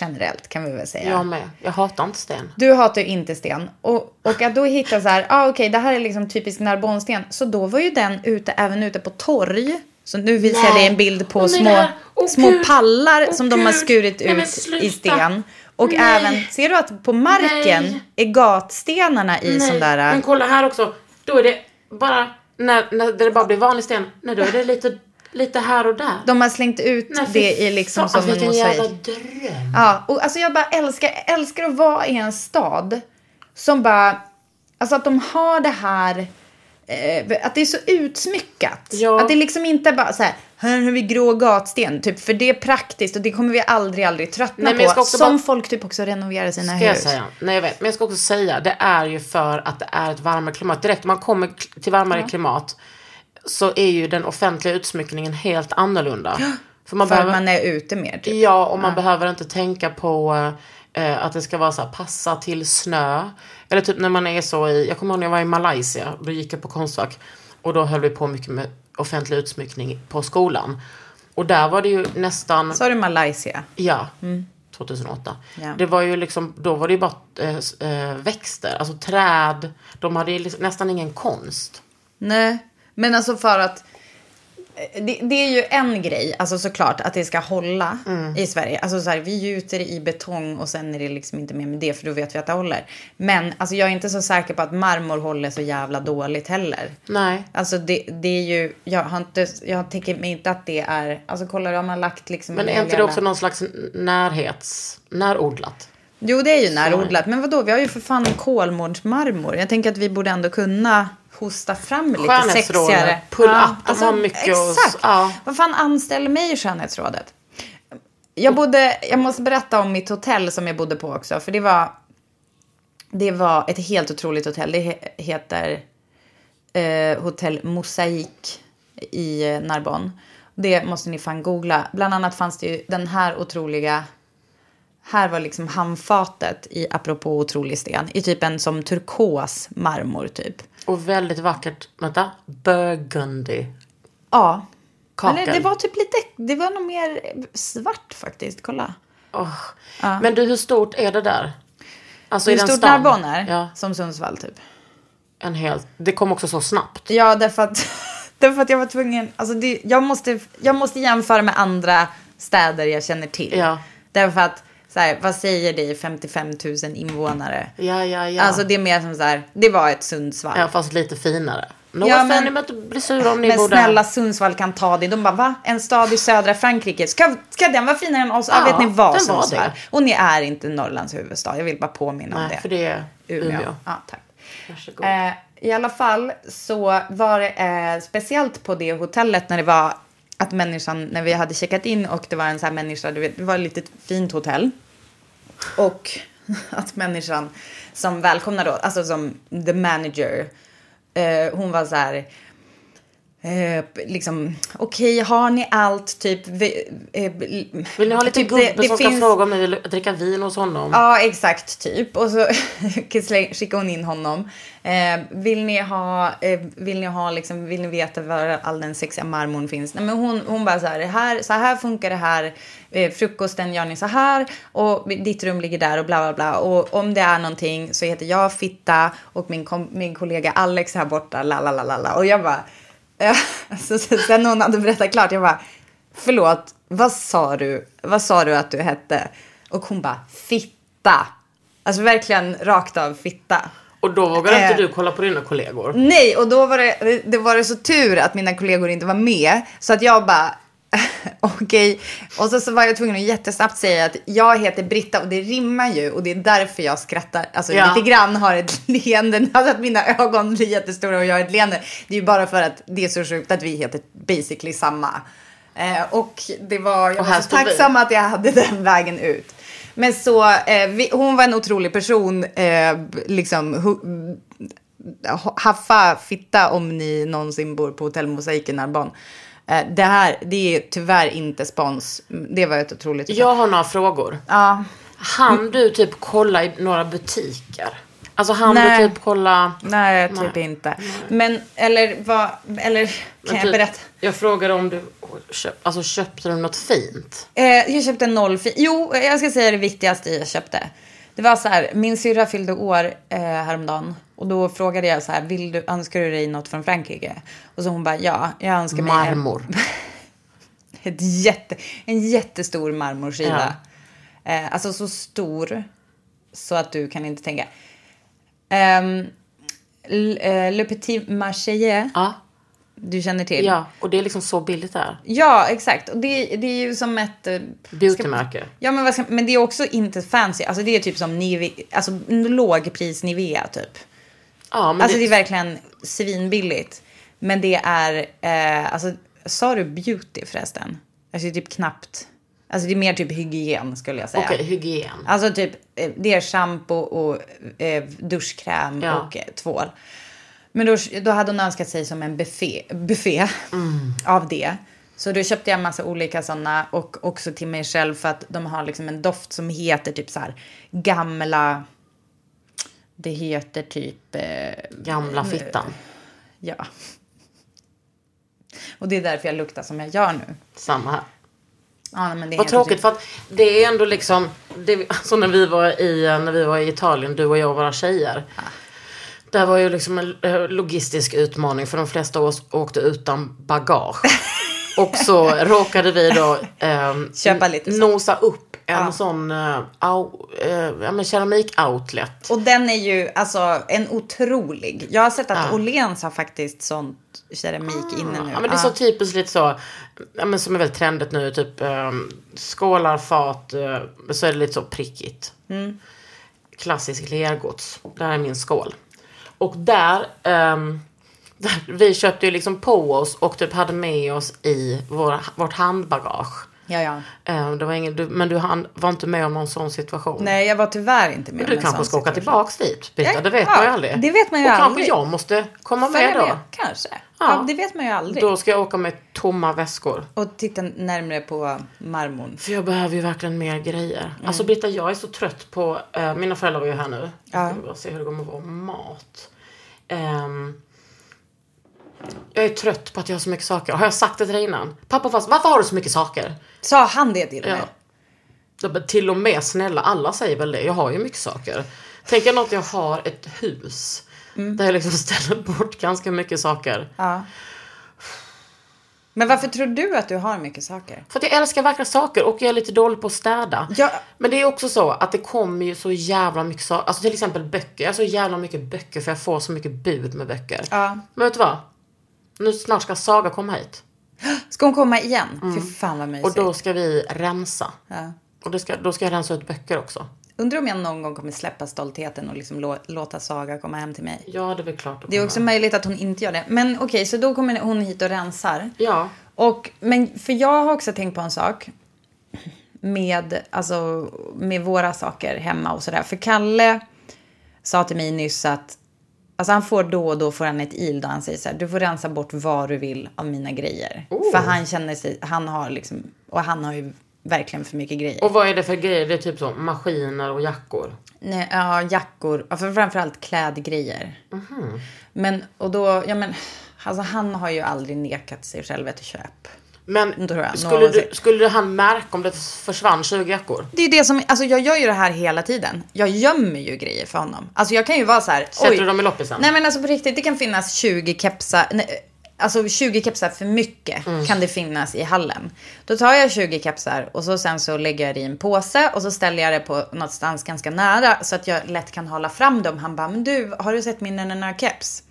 Speaker 2: Generellt kan vi väl säga.
Speaker 3: Jag med. Jag hatar inte sten.
Speaker 2: Du hatar ju inte sten. Och, och att då hitta så här, ah, okej, det här är liksom typisk Narbonnesten. Så då var ju den ute, även ute på torg. Så nu visar jag
Speaker 3: Nej.
Speaker 2: dig en bild på
Speaker 3: nej,
Speaker 2: små,
Speaker 3: åh,
Speaker 2: små
Speaker 3: Gud.
Speaker 2: pallar
Speaker 3: Åh,
Speaker 2: som de har
Speaker 3: Gud.
Speaker 2: skurit
Speaker 3: Nej,
Speaker 2: ut
Speaker 3: sluta.
Speaker 2: i sten. Och
Speaker 3: Nej.
Speaker 2: även, ser du att på marken
Speaker 3: Nej.
Speaker 2: är gatstenarna i sån där...
Speaker 3: Men kolla här också. Då är det bara, när, när det bara blir vanlig sten, nej då är det lite, lite här och där.
Speaker 2: De har slängt ut
Speaker 3: Nej,
Speaker 2: det i liksom som en
Speaker 3: vilken jävla
Speaker 2: mosaik.
Speaker 3: dröm.
Speaker 2: Ja, och alltså jag bara älskar, älskar att vara i en stad som bara, alltså att de har det här, eh, att det är så utsmyckat.
Speaker 3: Ja.
Speaker 2: Att det liksom inte bara så här, här har vi grå gatsten, typ, för det är praktiskt och det kommer vi aldrig, aldrig tröttna
Speaker 3: Nej, men jag
Speaker 2: på. Som
Speaker 3: bara-
Speaker 2: folk typ också renoverar sina
Speaker 3: Ska jag
Speaker 2: hus.
Speaker 3: säga? Nej jag vet. Men jag ska också säga, det är ju för att det är ett varmare klimat. Direkt man kommer till varmare klimat så är ju den offentliga utsmyckningen helt annorlunda. För man
Speaker 2: För
Speaker 3: behöver,
Speaker 2: man är ute mer typ.
Speaker 3: Ja, och man behöver inte tänka på eh, att det ska vara så här, passa till snö. Eller typ när man är så i, jag kommer ihåg när jag var i Malaysia, då gick jag på Konstfack. Och då höll vi på mycket med offentlig utsmyckning på skolan. Och där var det ju nästan...
Speaker 2: Är det Malaysia.
Speaker 3: Ja, 2008.
Speaker 2: Ja.
Speaker 3: Det var ju liksom, då var det ju bara eh, växter, alltså träd. De hade ju liksom nästan ingen konst.
Speaker 2: Nej, men alltså för att eh, det, det är ju en grej, alltså såklart att det ska hålla
Speaker 3: Mm.
Speaker 2: i Sverige. Alltså så här, vi gjuter i betong och sen är det liksom inte mer med det för då vet vi att det håller. Men alltså jag är inte så säker på att marmor håller så jävla dåligt heller.
Speaker 3: Nej.
Speaker 2: Alltså det, det är ju, jag har inte, jag tänker mig inte att det är, alltså kolla de har lagt liksom
Speaker 3: Men
Speaker 2: en
Speaker 3: är inte det också någon slags närhets... Närodlat?
Speaker 2: Jo det är ju närodlat, men vadå vi har ju för fan Kolmårdsmarmor. Jag tänker att vi borde ändå kunna hosta fram lite sexigare.
Speaker 3: pull up, de har mycket
Speaker 2: Exakt.
Speaker 3: ja.
Speaker 2: Vad fan anställer mig i skönhetsrådet? Jag, bodde, jag måste berätta om mitt hotell som jag bodde på också. För det var, det var ett helt otroligt hotell. Det he- heter eh, Hotell Mosaik i eh, Narbonne. Det måste ni fan googla. Bland annat fanns det ju den här otroliga här var liksom handfatet i, apropå otrolig sten, i typ en som turkos marmor typ.
Speaker 3: Och väldigt vackert, vänta, burgundy.
Speaker 2: Ja.
Speaker 3: Kakel.
Speaker 2: Eller det var typ lite, det var nog mer svart faktiskt, kolla.
Speaker 3: Åh. Men du, hur stort är det där? Alltså
Speaker 2: Hur
Speaker 3: den
Speaker 2: stort? Narbonne är?
Speaker 3: Ja,
Speaker 2: Som Sundsvall typ.
Speaker 3: en helt... Det kom också så snabbt.
Speaker 2: Ja, därför att, Därför att jag var tvungen, alltså det, jag, måste, jag måste jämföra med andra städer jag känner till.
Speaker 3: Ja.
Speaker 2: Därför att, så här, vad säger det 55 000 invånare?
Speaker 3: Ja, ja, ja.
Speaker 2: Alltså det är mer som så här, det var ett Sundsvall.
Speaker 3: ja, fast lite finare. No
Speaker 2: Ja, men-
Speaker 3: men... att bli sura om ni
Speaker 2: Men
Speaker 3: bor
Speaker 2: snälla. Sundsvall kan ta det. De bara va? En stad i södra Frankrike. Ska, ska den vara finare än oss? Ja,
Speaker 3: Ja,
Speaker 2: vet ni vad
Speaker 3: den var
Speaker 2: Sundsvall?
Speaker 3: det.
Speaker 2: Och ni är inte Norrlands huvudstad. Jag vill bara påminna om
Speaker 3: Nej,
Speaker 2: det.
Speaker 3: för det är
Speaker 2: Umeå.
Speaker 3: Umeå.
Speaker 2: Ja, tack.
Speaker 3: Varsågod.
Speaker 2: Eh, I alla fall så var det eh, speciellt på det hotellet när det var att människan, när vi hade checkat in och det var en sån här människa, det var ett litet fint hotell. Och att människan som välkomnar då, alltså som the manager, eh, hon var så här, eh, liksom, okej, har ni allt, typ, vi, eh,
Speaker 3: Vill ni ha lite
Speaker 2: typ,
Speaker 3: gubbe
Speaker 2: det- det
Speaker 3: som ska
Speaker 2: finns-
Speaker 3: fråga om ni vill dricka vin hos honom?
Speaker 2: Ja, exakt, typ. Och så skickade hon in honom. Eh, vill ni ha, eh, vill ni ha liksom, vill ni veta var all den sexiga marmorn finns? Nej, men hon, hon bara så här, här, så här funkar det här. Eh, frukosten gör ni så här och ditt rum ligger där och bla bla bla. Och om det är någonting så heter jag Fitta och min, min kollega Alex här borta, la la la la la. Och jag bara, så, sen hon hade berättat klart, jag bara, förlåt, vad sa du, vad sa du att du hette? Och hon bara, Fitta. Alltså verkligen rakt av fitta.
Speaker 3: Och då vågar
Speaker 2: Eh.
Speaker 3: inte du kolla på dina kollegor?
Speaker 2: Nej, och då var det, det var det så tur att mina kollegor inte var med. Så att jag bara, okej. Och så, så var jag tvungen att jättesnabbt säga att jag heter Britta och det rimmar ju. Och det är därför jag skrattar. Alltså
Speaker 3: Ja.
Speaker 2: lite grann har ett leende. Alltså att mina ögon blir jättestora och jag har ett leende. Det är ju bara för att det är så sjukt att vi heter basically samma. Eh, och det var, jag var så
Speaker 3: står vi.
Speaker 2: tacksam att jag hade den vägen ut. Men så, eh, vi, hon var en otrolig person. Eh, liksom, hu- haffa fitta om ni någonsin bor på Hotell Mosaik i Narbonne. Eh, det här, det är tyvärr inte spons. Det var ett otroligt...
Speaker 3: Jag har några frågor.
Speaker 2: Ja.
Speaker 3: Han du typ kolla i några butiker? Alltså han
Speaker 2: Nej.
Speaker 3: du typ kolla...
Speaker 2: Nej, typ inte. Men, eller vad, eller kan
Speaker 3: Men
Speaker 2: jag
Speaker 3: typ,
Speaker 2: berätta?
Speaker 3: Jag frågade om du köp, alltså, köpte du något fint?
Speaker 2: Eh, jag köpte en nollfi. Jo, jag ska säga det viktigaste jag köpte. Det var så här, min syrra fyllde år eh, häromdagen. Och då frågade jag så här, vill du, önskar du dig något från Frankrike? Och så hon bara, ja, jag önskar mig en,
Speaker 3: Marmor.
Speaker 2: ett jätte, en jättestor marmorskiva. Eh, alltså så stor så att du kan inte tänka. Um, Le Petit Marseillais,
Speaker 3: Ja.
Speaker 2: du känner till?
Speaker 3: ja, och det är liksom så billigt där.
Speaker 2: Ja, exakt. Och det, det är ju som ett... eh,
Speaker 3: Beautymärke.
Speaker 2: Ja, men, ska, men det är också inte fancy. Alltså det är typ som Nive, alltså, lågpris Nivea typ.
Speaker 3: Ja, men
Speaker 2: Alltså det
Speaker 3: det,
Speaker 2: är verkligen svinbilligt. Men det är, eh, alltså sa du beauty förresten? Alltså typ knappt, alltså det är mer typ hygien skulle jag säga.
Speaker 3: Okej, hygien.
Speaker 2: Alltså typ, eh, det är shampoo och eh, duschkräm
Speaker 3: Ja.
Speaker 2: och eh, tvål. Men då, då hade hon önskat sig som en buffé, buffé av det. Så då köpte jag en massa olika sådana och också till mig själv för att de har liksom en doft som heter typ så här gamla, det heter typ, eh,
Speaker 3: Gamla fittan.
Speaker 2: ja. Och det är därför jag luktar som jag gör nu.
Speaker 3: Samma här.
Speaker 2: Ja, men det
Speaker 3: Vad tråkigt för att det är ändå liksom, det, alltså när vi var i, när vi var i Italien, du och jag och våra tjejer. Det var ju liksom en eh, logistisk utmaning för de flesta av oss åkte utan bagage. och så råkade vi då ehm,
Speaker 2: Köpa lite så.
Speaker 3: nosa upp en
Speaker 2: Ja.
Speaker 3: sån uh, au, eh, ja, keramik-outlet.
Speaker 2: Och den är ju alltså en otrolig. Jag har sett att
Speaker 3: Ja.
Speaker 2: Åhléns har faktiskt sånt keramik inne nu.
Speaker 3: Ja, men det är så typiskt lite så, ja, men som är väldigt trendigt nu, typ um, skålar, fat, uh, så är det lite så prickigt.
Speaker 2: Mm.
Speaker 3: Klassisk lergods. Det här är min skål. Och där, ehm, där, vi köpte ju liksom på oss och typ hade med oss i våra, vårt handbagage.
Speaker 2: Ja, ja.
Speaker 3: Ehm, det var ingen, du, men du var inte med om någon sån situation.
Speaker 2: Nej, jag var tyvärr inte med
Speaker 3: Men
Speaker 2: om
Speaker 3: du
Speaker 2: en
Speaker 3: kanske
Speaker 2: sån
Speaker 3: ska åka
Speaker 2: situation.
Speaker 3: tillbaks dit, Britta.
Speaker 2: Ja,
Speaker 3: det vet
Speaker 2: ja,
Speaker 3: man ju aldrig.
Speaker 2: det vet man ju
Speaker 3: och
Speaker 2: aldrig.
Speaker 3: kanske jag måste komma
Speaker 2: Följa
Speaker 3: med då.
Speaker 2: med, kanske. Ja.
Speaker 3: Ja.
Speaker 2: det vet man ju aldrig.
Speaker 3: Då ska jag åka med tomma väskor.
Speaker 2: Och titta närmare på marmorn.
Speaker 3: För jag behöver ju verkligen mer grejer. Alltså Britta, jag är så trött på... eh, mina föräldrar var ju här nu.
Speaker 2: Ja.
Speaker 3: Jag ska bara se hur det går med vår mat. Ehm, jag är trött på att jag har så mycket saker. Har jag sagt det till dig innan? Pappa fast, varför har du så mycket saker?
Speaker 2: Sa han det till
Speaker 3: Ja.
Speaker 2: mig?
Speaker 3: Bara, Till och med snälla, alla säger väl det. Jag har ju mycket saker. Tänk er något jag har ett hus. Där jag liksom ställer bort ganska mycket saker.
Speaker 2: Ja. Men varför tror du att du har mycket saker?
Speaker 3: För att jag älskar vackra saker och jag är lite dålig på att städa.
Speaker 2: Ja.
Speaker 3: Men det är också så att det kommer ju så jävla mycket saker. Alltså till exempel böcker. Jag har så jävla mycket böcker för jag får så mycket bud med böcker.
Speaker 2: Ja.
Speaker 3: Men vet du vad? Nu snart ska Saga komma hit.
Speaker 2: Ska hon komma igen? Fy fan vad mysigt.
Speaker 3: Och då ska vi rensa.
Speaker 2: Ja.
Speaker 3: Och då ska, då ska jag rensa ut böcker också.
Speaker 2: Undrar om jag någon gång kommer släppa stoltheten och liksom lå- låta Saga komma hem till mig.
Speaker 3: Ja, det är väl klart.
Speaker 2: Det är också möjligt att hon inte gör det. Men okej, så då kommer hon hit och rensar.
Speaker 3: Ja.
Speaker 2: Och, men för jag har också tänkt på en sak. Med, alltså, med våra saker hemma och sådär. För Kalle sa till mig nyss att Alltså han får då och då får han ett il där han säger så här, du får rensa bort vad du vill av mina grejer.
Speaker 3: Oh.
Speaker 2: För han känner sig, han har liksom, och han har ju verkligen för mycket grejer.
Speaker 3: Och vad är det för grejer? Det är typ så maskiner och jackor.
Speaker 2: Nej, ja, jackor, ja, för framförallt klädgrejer.
Speaker 3: Mhm.
Speaker 2: Men, och då, ja men, alltså han har ju aldrig nekat sig själv ett köp.
Speaker 3: Men
Speaker 2: jag,
Speaker 3: skulle, du, skulle han märka om det försvann 20 jackor?
Speaker 2: Det är det som, alltså jag gör ju det här hela tiden. Jag gömmer ju grejer för honom. Alltså jag kan ju vara så här.
Speaker 3: Sätter du dem i loppisen?
Speaker 2: Nej men alltså på riktigt, det kan finnas 20 kepsar. Nej, alltså 20 kepsar för mycket
Speaker 3: Mm.
Speaker 2: kan det finnas i hallen. Då tar jag 20 kepsar och så sen så lägger jag det i en påse och så ställer jag det på någonstans ganska nära så att jag lätt kan hålla fram dem. Han bara, men du, har du sett min nana keps?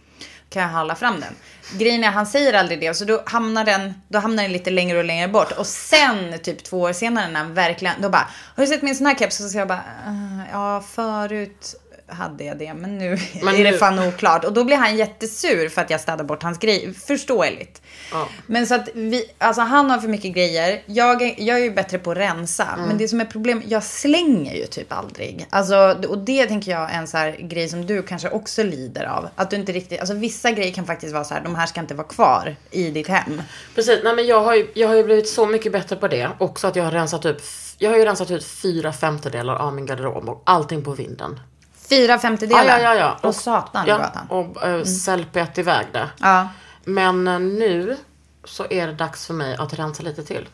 Speaker 2: Kan jag hålla fram den? Grejen är, han säger aldrig det, så då hamnar den, då hamnar den lite längre och längre bort. Och sen, typ två år senare, när han verkligen, då bara, har du sett min sån här keps? Och så jag bara, eh, ja, förut hade jag det, men nu
Speaker 3: Men
Speaker 2: är det
Speaker 3: nu-
Speaker 2: fan oklart. Och då blir han jättesur för att jag städar bort hans grejer. Förståeligt.
Speaker 3: Ja.
Speaker 2: Men så att vi, alltså han har för mycket grejer. Jag, är- jag är ju bättre på att rensa.
Speaker 3: Mm.
Speaker 2: Men det som är problem, jag slänger ju typ aldrig. Alltså, och det tänker jag är en så här grej som du kanske också lider av. Att du inte riktigt, alltså vissa grejer kan faktiskt vara så här, de här ska inte vara kvar i ditt hem.
Speaker 3: Precis, nej men jag har, ju, jag har ju blivit så mycket bättre på det. Också att jag har rensat upp, jag har ju rensat ut fyra femtedelar av min garderob och allting på vinden.
Speaker 2: Fyra femtedelar.
Speaker 3: Ja, ja, ja. ja.
Speaker 2: Och satan
Speaker 3: ja,
Speaker 2: ja. han.
Speaker 3: och äh, sälpet iväg det.
Speaker 2: Ja.
Speaker 3: Men eh, nu så är det dags för mig att rensa lite till.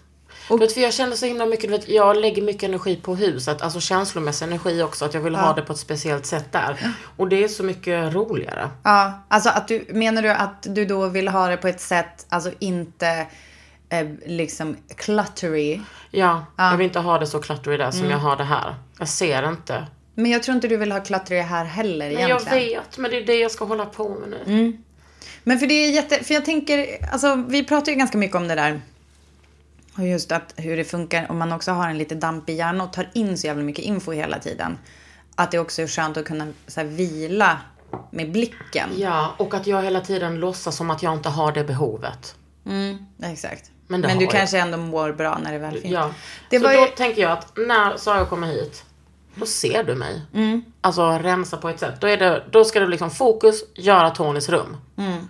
Speaker 3: Du vet, för jag kände så himla mycket, vet, jag lägger mycket energi på huset, alltså känslomässig energi också, att jag vill ha det på ett speciellt sätt där. Och det är så mycket roligare.
Speaker 2: Ja, alltså att du, menar du att du då vill ha det på ett sätt, alltså inte eh, liksom cluttery.
Speaker 3: Ja, jag vill inte ha det så cluttery där
Speaker 2: Mm.
Speaker 3: som jag har det här. Jag ser inte.
Speaker 2: Men jag tror inte du vill ha cluttery här heller
Speaker 3: Men jag
Speaker 2: egentligen.
Speaker 3: vet, men det är det jag ska hålla på med nu.
Speaker 2: Mm. Men för det är jätte, för jag tänker, alltså vi pratar ju ganska mycket om det där. Och just att hur det funkar om man också har en lite dampig hjärna och tar in så jävla mycket info hela tiden. Att det också är skönt att kunna så här, vila med blicken.
Speaker 3: Ja, och att jag hela tiden låtsas som att jag inte har det behovet.
Speaker 2: Exakt.
Speaker 3: Men
Speaker 2: Men, du
Speaker 3: jag.
Speaker 2: kanske ändå mår bra när det väl finns.
Speaker 3: Ja.
Speaker 2: Det
Speaker 3: så då
Speaker 2: ju,
Speaker 3: tänker jag att när Sara kommer hit, då ser du mig.
Speaker 2: Mm.
Speaker 3: Alltså rensa på ett sätt. Då, är det, då ska du liksom fokus, göra Tonys rum.
Speaker 2: Mm.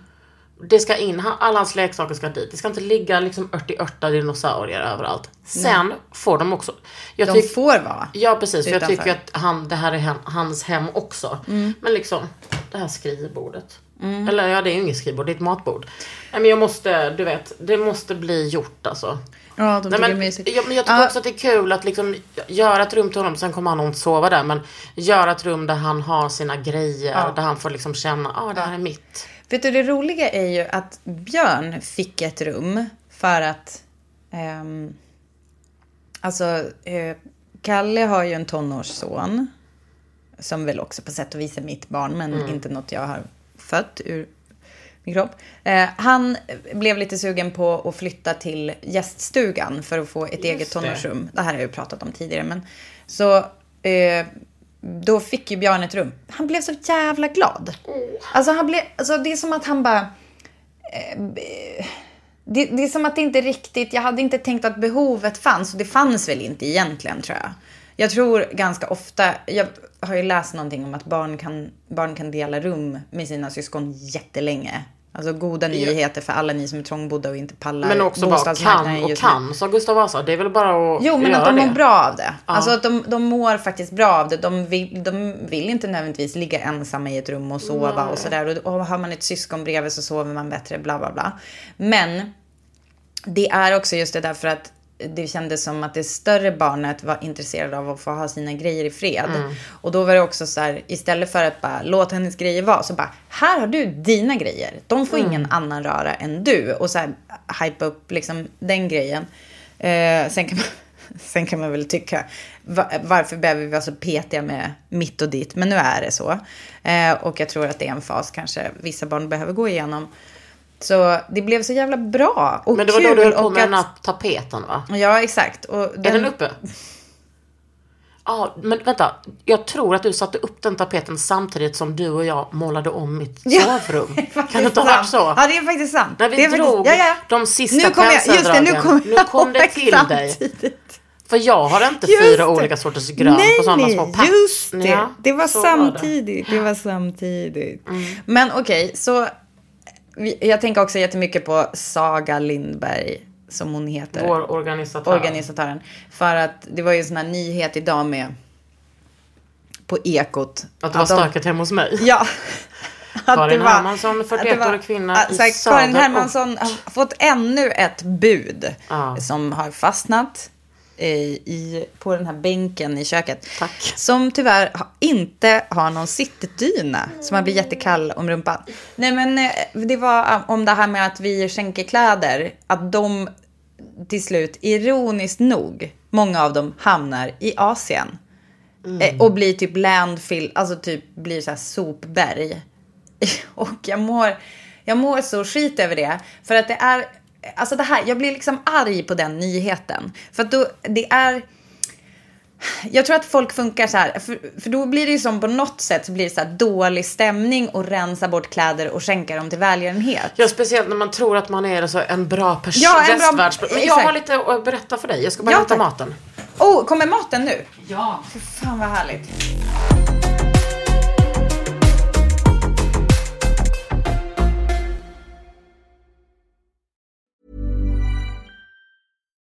Speaker 3: Det ska in, alla hans leksaker ska dit. Det ska inte ligga liksom 80 dinosaurier överallt. Sen får de också... Jag
Speaker 2: de
Speaker 3: tyck-
Speaker 2: får vara.
Speaker 3: Ja precis, för jag tycker att han, det här är hans hem också.
Speaker 2: Mm.
Speaker 3: Men liksom, det här skrivbordet. Eller ja, det är ju inget skrivbord, det är ett matbord. Nej men jag måste, du vet, det måste bli gjort alltså.
Speaker 2: Ja, de
Speaker 3: Nej, men,
Speaker 2: mysigt.
Speaker 3: jag, men jag tycker
Speaker 2: Ja.
Speaker 3: också att det är kul att liksom göra ett rum till honom, sen kommer han inte sova där, men göra ett rum där han har sina grejer, där han får liksom känna, ah det här är mitt.
Speaker 2: Vet du, det roliga är ju att Björn fick ett rum för att... ehm, alltså, eh, Kalle har ju en tonårsson. Som väl också på sätt och vis är mitt barn, men inte något jag har fött ur min kropp. Eh, han blev lite sugen på att flytta till gäststugan för att få ett eget
Speaker 3: det.
Speaker 2: tonårsrum. Det här har jag ju pratat om tidigare. Men, så eh, då fick ju Björn ett rum. Han blev så jävla glad. Alltså, han blev, alltså det är som att han bara... Eh, det, det är som att det inte riktigt... Jag hade inte tänkt att behovet fanns. Och det fanns väl inte egentligen tror jag. Jag tror ganska ofta... Jag har ju läst någonting om att barn kan, barn kan dela rum med sina syskon jättelänge. Alltså goda nyheter för alla ni som är trångbodda och inte pallar
Speaker 3: Men också bara kan och kan, sa Gustav Vasa. Det är väl bara att
Speaker 2: Jo, men
Speaker 3: göra
Speaker 2: att de
Speaker 3: det.
Speaker 2: mår bra av det. Alltså att de, de mår faktiskt bra av det. De vill, de vill inte nödvändigtvis ligga ensamma i ett rum och sova och sådär. Och, och har man ett syskon bredvid så sover man bättre, bla bla bla. Men det är också just det där för att det kändes som att det större barnet var intresserad av att få ha sina grejer i fred.
Speaker 3: Mm.
Speaker 2: Och då var det också så här, istället för att bara låt hennes grejer vara, så bara, här har du dina grejer. De får ingen
Speaker 3: Mm.
Speaker 2: annan röra än du. Och så här, hypa upp liksom den grejen. Eh, sen, kan man, sen kan man väl tycka, va, varför behöver vi vara så petiga med mitt och ditt? Men nu är det så. Eh, och jag tror att det är en fas kanske vissa barn behöver gå igenom. Så det blev så jävla bra och
Speaker 3: Men det var
Speaker 2: kul.
Speaker 3: då du höll på med den
Speaker 2: att-
Speaker 3: här tapeten va?
Speaker 2: Ja, exakt. Och
Speaker 3: Är den uppe? Ja, men vänta. Jag tror att du satte upp den tapeten samtidigt som du och jag målade om mitt sovrum. kan det inte ha varit så?
Speaker 2: Ja, det är faktiskt sant.
Speaker 3: När vi
Speaker 2: det är
Speaker 3: drog
Speaker 2: faktiskt, ja, ja.
Speaker 3: de sista
Speaker 2: nu kom jag, just det, nu kom,
Speaker 3: Nu kom det till dig. För jag har inte
Speaker 2: Just
Speaker 3: fyra
Speaker 2: det.
Speaker 3: olika sorters grönt
Speaker 2: nej,
Speaker 3: på sådana
Speaker 2: nej,
Speaker 3: små pack.
Speaker 2: just det.
Speaker 3: Ja,
Speaker 2: det var
Speaker 3: så
Speaker 2: samtidigt. Det. var samtidigt. Men okej, så vi- jag tänker också jättemycket på Saga Lindberg, som hon heter.
Speaker 3: Vår organisatör.
Speaker 2: Organisatören. För att det var ju en sån här nyhet idag med på Ekot.
Speaker 3: Att det var
Speaker 2: de-
Speaker 3: stökigt hemma hos mig.
Speaker 2: Ja. Att
Speaker 3: Karin
Speaker 2: var-
Speaker 3: Hermansson,
Speaker 2: att
Speaker 3: 41
Speaker 2: det var-
Speaker 3: årig kvinna
Speaker 2: att
Speaker 3: i
Speaker 2: här, Karin Hermansson har fått ännu ett bud
Speaker 3: Ja.
Speaker 2: som har fastnat i, på den här bänken i köket.
Speaker 3: Tack.
Speaker 2: Som tyvärr inte har någon sittdyna. Så man blir jättekall om rumpan. Nej men eh, det var eh, om det här med att vi skänker kläder. Att de till slut, ironiskt nog, många av dem hamnar i Asien. Eh, Och blir typ landfill, alltså typ blir så här sopberg. Och jag mår, jag mår så skit över det. För att det är, alltså det här, jag blir liksom arg på den nyheten. För att då, det är, jag tror att folk funkar så här, för, för då blir det ju som på något sätt så blir det så här dålig stämning och rensa bort kläder och skänka dem till välgörenhet.
Speaker 3: Ja, speciellt när man tror att man är så en bra person.
Speaker 2: Ja, en bra-
Speaker 3: Men jag
Speaker 2: exakt.
Speaker 3: har lite att berätta för dig. Jag ska bara
Speaker 2: Ja,
Speaker 3: hämta maten.
Speaker 2: Oh, kommer maten nu?
Speaker 3: Ja.
Speaker 2: Fy fan vad härligt.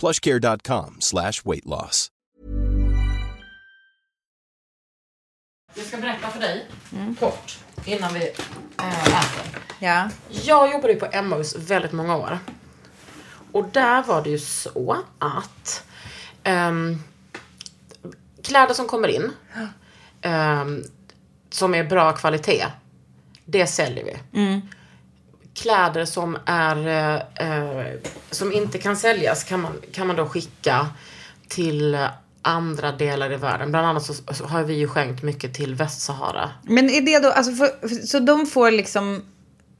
Speaker 5: plushcare.com slash weight loss.
Speaker 3: Jag ska berätta för dig, kort, innan vi äh, äter.
Speaker 2: Ja.
Speaker 3: Jag jobbade ju på Emmaus väldigt många år. Och där var det ju så att ehm, kläder som kommer in, ehm, som är bra kvalitet, det säljer vi. Kläder som är eh, eh, som inte kan säljas kan man, kan man då skicka till andra delar i världen. Bland annat så, så har vi ju skänkt mycket till Västsahara.
Speaker 2: Men är det då, alltså för, så de får liksom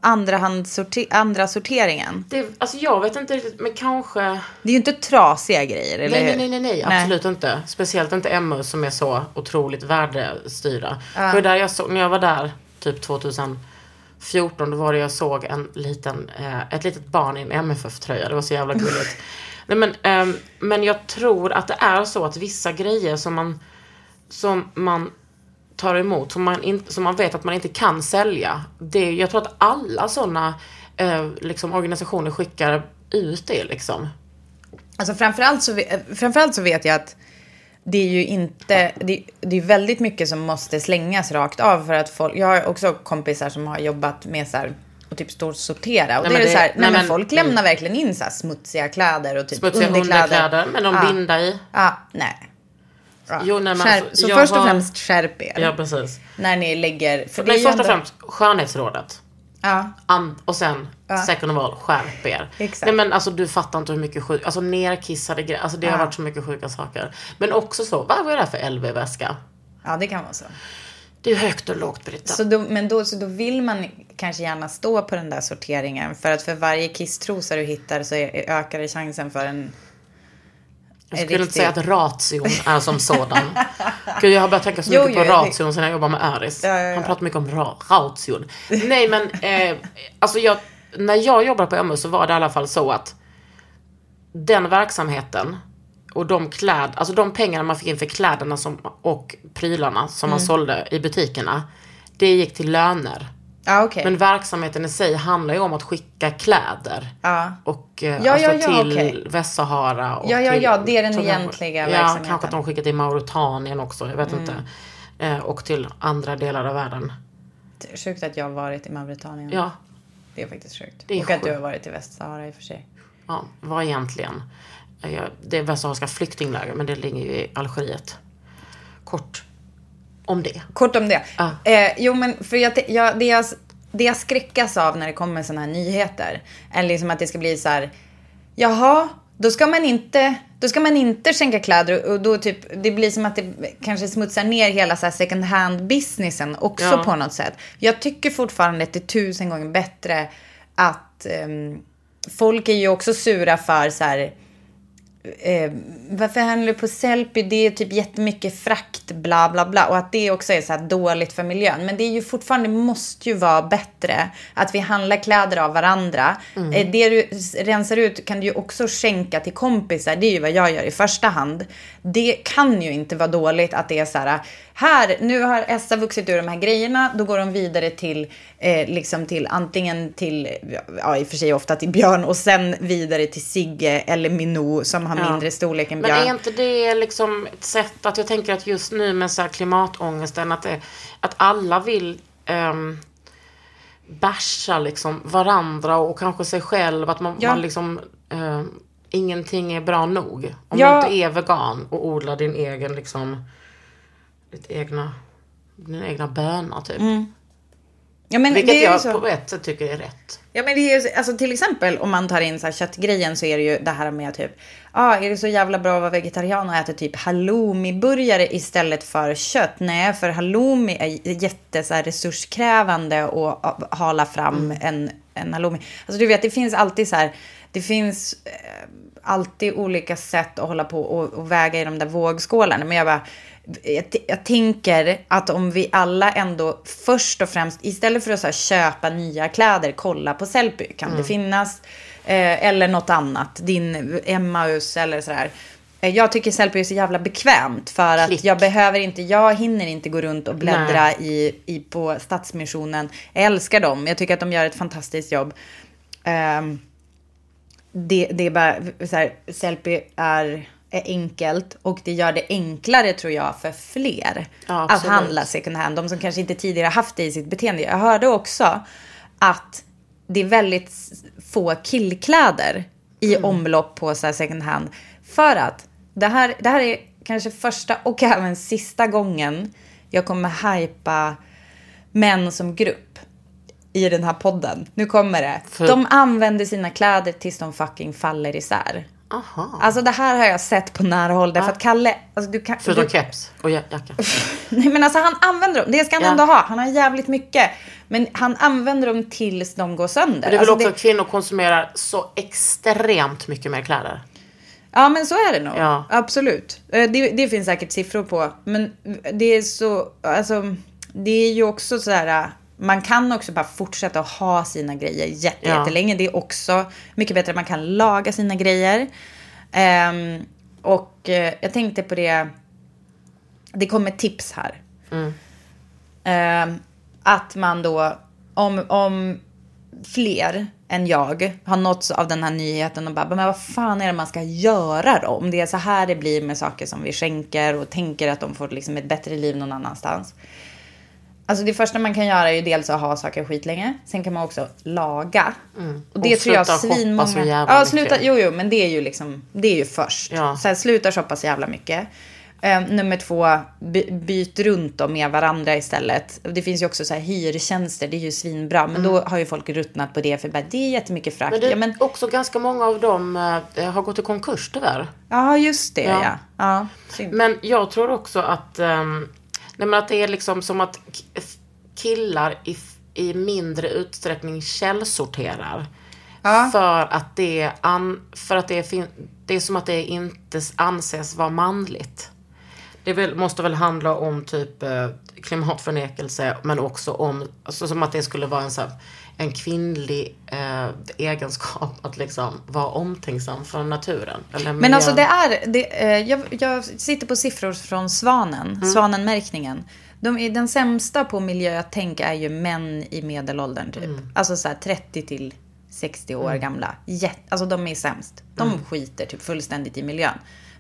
Speaker 2: andrahandssorte, andra sorteringen?
Speaker 3: Det, alltså jag vet inte riktigt, men kanske...
Speaker 2: Det är ju inte trasiga grejer, eller
Speaker 3: Nej, nej, nej, nej, nej, absolut inte. Speciellt inte Emma som är så otroligt värdestyrda.
Speaker 2: Ja.
Speaker 3: För där jag såg, när jag var där, typ 2014, då var det jag såg en liten, eh, ett litet barn i en MFF-tröja. Det var så jävla gulligt. nej, men, ehm, men jag tror att det är så att vissa grejer som man, som man tar emot, som man, in, som man vet att man inte kan sälja. Det, jag tror att alla sådana eh, liksom, organisationer skickar ut det liksom.
Speaker 2: Alltså framförallt så, framförallt så vet jag att det är ju inte, det, det är väldigt mycket som måste slängas rakt av för att folk, jag har också kompisar som har jobbat med så här och typ står och sortera. Och
Speaker 3: Nej,
Speaker 2: det är
Speaker 3: men
Speaker 2: det så här, nej,
Speaker 3: nej,
Speaker 2: men,
Speaker 3: men-
Speaker 2: folk lämnar verkligen in så smutsiga kläder och typ
Speaker 3: Smutsiga underkläder med någon
Speaker 2: Ja.
Speaker 3: binda i.
Speaker 2: Ja, nej.
Speaker 3: Jo, nej, men
Speaker 2: Skärp,
Speaker 3: alltså,
Speaker 2: så först och
Speaker 3: har-
Speaker 2: främst skärp er.
Speaker 3: Ja, precis.
Speaker 2: När ni lägger, för
Speaker 3: Nej, först och
Speaker 2: ändå-
Speaker 3: främst skönhetsrådet.
Speaker 2: Ja,
Speaker 3: And, och sen, second of all, skärp er.
Speaker 2: Exakt.
Speaker 3: Nej men alltså du fattar inte hur mycket sjuk, alltså nerkissade grejer, alltså det har
Speaker 2: Ja.
Speaker 3: varit så mycket sjuka saker. Men också så, vad var det där för LV-väska?
Speaker 2: ja, det kan vara så.
Speaker 3: Det är högt och lågt Britta.
Speaker 2: Så då, men då, så då vill man kanske gärna stå på den där sorteringen. För att för varje kisstrosa du hittar så ökar det chansen för en...
Speaker 3: jag skulle inte säga att ration är som sådan. Gud jag har börjat tänka så mycket
Speaker 2: jo,
Speaker 3: på ration sen jag jobbar med Aris.
Speaker 2: Ja, ja, ja.
Speaker 3: Han pratar mycket om ra- ration. Nej men, eh, alltså jag, när jag jobbade på MU så var det i alla fall så att den verksamheten och de kläd, alltså de pengarna man fick in för kläderna som, och prylarna som
Speaker 2: Mm.
Speaker 3: man sålde i butikerna. Det gick till löner.
Speaker 2: Ja, okej.
Speaker 3: Men verksamheten i sig handlar ju om att skicka kläder.
Speaker 2: Ja.
Speaker 3: Och eh,
Speaker 2: Ja,
Speaker 3: alltså
Speaker 2: ja, ja,
Speaker 3: till
Speaker 2: okej.
Speaker 3: Västsahara. Och
Speaker 2: Ja, ja,
Speaker 3: till,
Speaker 2: ja, det är den
Speaker 3: till-
Speaker 2: egentliga
Speaker 3: Ja,
Speaker 2: verksamheten.
Speaker 3: kanske att de skickar till Mauritanien också, jag vet
Speaker 2: Mm.
Speaker 3: inte. Eh, och till andra delar av världen.
Speaker 2: Det är Sjukt att jag har varit i Mauretanien.
Speaker 3: Ja,
Speaker 2: Det är faktiskt sjukt.
Speaker 3: Det är
Speaker 2: och att du
Speaker 3: sjukt.
Speaker 2: har varit i Västsahara i och för sig.
Speaker 3: ja vad egentligen? Eh, ja, Det är västsahariska flyktingläger, men det ligger ju i Algeriet. Kort om det.
Speaker 2: Kort om det.
Speaker 3: Ja.
Speaker 2: Eh, jo, men för jag, jag, det, jag, det jag skräckas av när det kommer sådana här nyheter är liksom att det ska bli så här. Jaha, då ska man inte, då ska man inte skänka kläder och då typ, det blir som att det kanske smutsar ner hela så här second hand businessen också
Speaker 3: Ja.
Speaker 2: på något sätt. Jag tycker fortfarande att det är tusen gånger bättre att ehm, folk är ju också sura för så här eh, varför handlar du på Sellpy? Det är typ jättemycket frakt, bla bla bla. Och att det också är så här dåligt för miljön. Men det är ju fortfarande, måste ju vara bättre att vi handlar kläder av varandra. Eh, det du rensar ut kan du ju också skänka till kompisar. Det är ju vad jag gör i första hand. Det kan ju inte vara dåligt att det är så här, här, nu har Essa vuxit ur de här grejerna, då går de vidare till, eh, liksom till antingen till, ja i och för sig ofta till Björn och sen vidare till Sigge eller Minou som har
Speaker 3: Ja.
Speaker 2: mindre storlek än
Speaker 3: Men
Speaker 2: Björn.
Speaker 3: är inte det liksom ett sätt att jag tänker att just nu med så här klimatångesten att, det, att alla vill um, basha liksom varandra och kanske sig själv. Att man,
Speaker 2: Ja.
Speaker 3: man liksom ehm, ingenting är bra nog. Om
Speaker 2: Ja.
Speaker 3: du inte är vegan och odlar din egen liksom ditt egna dina egna bönor typ.
Speaker 2: ja, men
Speaker 3: Vilket jag på ett sätt tycker är rätt.
Speaker 2: Ja men det är ju, alltså till exempel om man tar in så här köttgrejen så är det ju det här med typ, ah, är det så jävla bra att vara vegetarian och äta typ halloumi-burgare istället för kött? Nej, för halloumi är jätte så här, resurskrävande att ah, hala fram en, en halloumi. Alltså du vet, det finns alltid så här, det finns eh, alltid olika sätt att hålla på och, och väga i de där vågskålarna. Men jag bara, jag, jag tänker att om vi alla ändå först och främst, istället för att här, köpa nya kläder, kolla på Sellpy. Kan det finnas? Eh, eller något annat, din Emmaus eller sådär. Eh, Jag tycker Sellpy är så jävla bekvämt för att
Speaker 3: Klick.
Speaker 2: jag behöver inte, jag hinner inte gå runt och bläddra i, i, på Stadsmissionen. Jag älskar dem, jag tycker att de gör ett fantastiskt jobb. Ehm, det, det är bara så här, Sellpy är, är enkelt och det gör det enklare tror jag för fler
Speaker 3: Ja,
Speaker 2: att handla second hand. De som kanske inte tidigare haft det i sitt beteende. Jag hörde också att det är väldigt få killkläder i
Speaker 3: Mm.
Speaker 2: omlopp på så second hand. För att det här, det här är kanske första och även sista gången jag kommer hypa män som grupp i den här podden. Nu kommer det.
Speaker 3: För-
Speaker 2: De använder sina kläder tills de fucking faller isär.
Speaker 3: Aha.
Speaker 2: Alltså det här har jag sett på nära håll. Därför att Kalle, alltså du kan...
Speaker 3: Förutom
Speaker 2: du,
Speaker 3: keps och ja- jacka.
Speaker 2: nej men alltså han använder dem. Det ska han
Speaker 3: Ja.
Speaker 2: ändå ha. Han har jävligt mycket. Men han använder dem tills de går sönder.
Speaker 3: Men det är väl
Speaker 2: Alltså,
Speaker 3: också att kvinnor konsumerar så extremt mycket mer kläder.
Speaker 2: Ja, men så är det nog.
Speaker 3: Ja.
Speaker 2: Absolut. Eh, Det, det finns säkert siffror på. Men det är så, alltså, det är ju också så här, man kan också bara fortsätta att ha sina grejer jätte,
Speaker 3: Ja.
Speaker 2: jättelänge. Det är också mycket bättre att man kan laga sina grejer. Ehm, och eh, jag tänkte på det, det kommer tips här. Ehm, att man då, om, om fler än jag har nåtts av den här nyheten och bara, men vad fan är det man ska göra då? Om det är så här det blir med saker som vi skänker och tänker att de får liksom ett bättre liv någon annanstans. Alltså det första man kan göra är ju dels att ha saker skitlänge. Sen kan man också laga. Och det
Speaker 3: Och
Speaker 2: tror jag svinmånga...
Speaker 3: så jävla
Speaker 2: ja,
Speaker 3: mycket.
Speaker 2: sluta, jo, jo, men det är ju liksom, det är ju först.
Speaker 3: Ja.
Speaker 2: Så här, sluta shoppa så jävla mycket. Eh, nummer två, by, byt runt dem med varandra istället. Det finns ju också så här hyrtjänster, det är ju svinbra. Men då har ju folk ruttnat på det för bara, det är jättemycket frakt.
Speaker 3: Men det
Speaker 2: ja, men,
Speaker 3: också ganska många av dem eh, har gått i konkurs tyvärr.
Speaker 2: ja, just det
Speaker 3: Ja.
Speaker 2: ja. ja.
Speaker 3: Men jag tror också att, um, nej men att det är liksom som att killar i, i mindre utsträckning källsorterar.
Speaker 2: Ja.
Speaker 3: För att det, an, för att det, fin, det är som att det inte anses vara manligt. Det väl, måste väl handla om typ eh, klimatförnekelse men också om, alltså som att det skulle vara en, så här, en kvinnlig eh, egenskap att liksom vara omtänksam för naturen.
Speaker 2: Men alltså det är, det, eh, jag, jag sitter på siffror från Svanen,
Speaker 3: Mm.
Speaker 2: Svanenmärkningen. De är, den sämsta på miljötänk är ju män i medelåldern typ.
Speaker 3: Mm.
Speaker 2: Alltså så här 30 till 60 år gamla. Jätte, alltså de är sämst. De
Speaker 3: Mm.
Speaker 2: skiter typ fullständigt i miljön.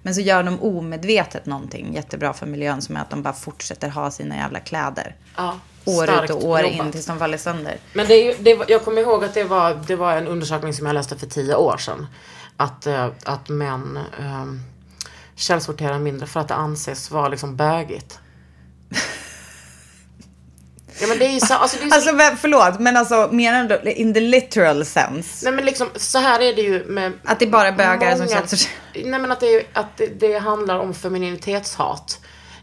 Speaker 2: Men så gör de omedvetet någonting jättebra för miljön som är att de bara fortsätter ha sina jävla kläder.
Speaker 3: Ja,
Speaker 2: år ut och år
Speaker 3: jobbat.
Speaker 2: in tills de faller sönder.
Speaker 3: Men det är, det jag kommer ihåg att det var, det var en undersökning som jag läste för tio år sedan. Att, eh, att män eh, källsorterar mindre för att det anses vara liksom bögigt. Ja men det är ju så, alltså det är så,
Speaker 2: Alltså men- förlåt, men alltså menar du in the literal sense?
Speaker 3: Nej men liksom så här är det ju med
Speaker 2: Att det är bara bögar som
Speaker 3: många-
Speaker 2: källsorterar?
Speaker 3: Nej men att, det, är- att det, det handlar om femininitetshat.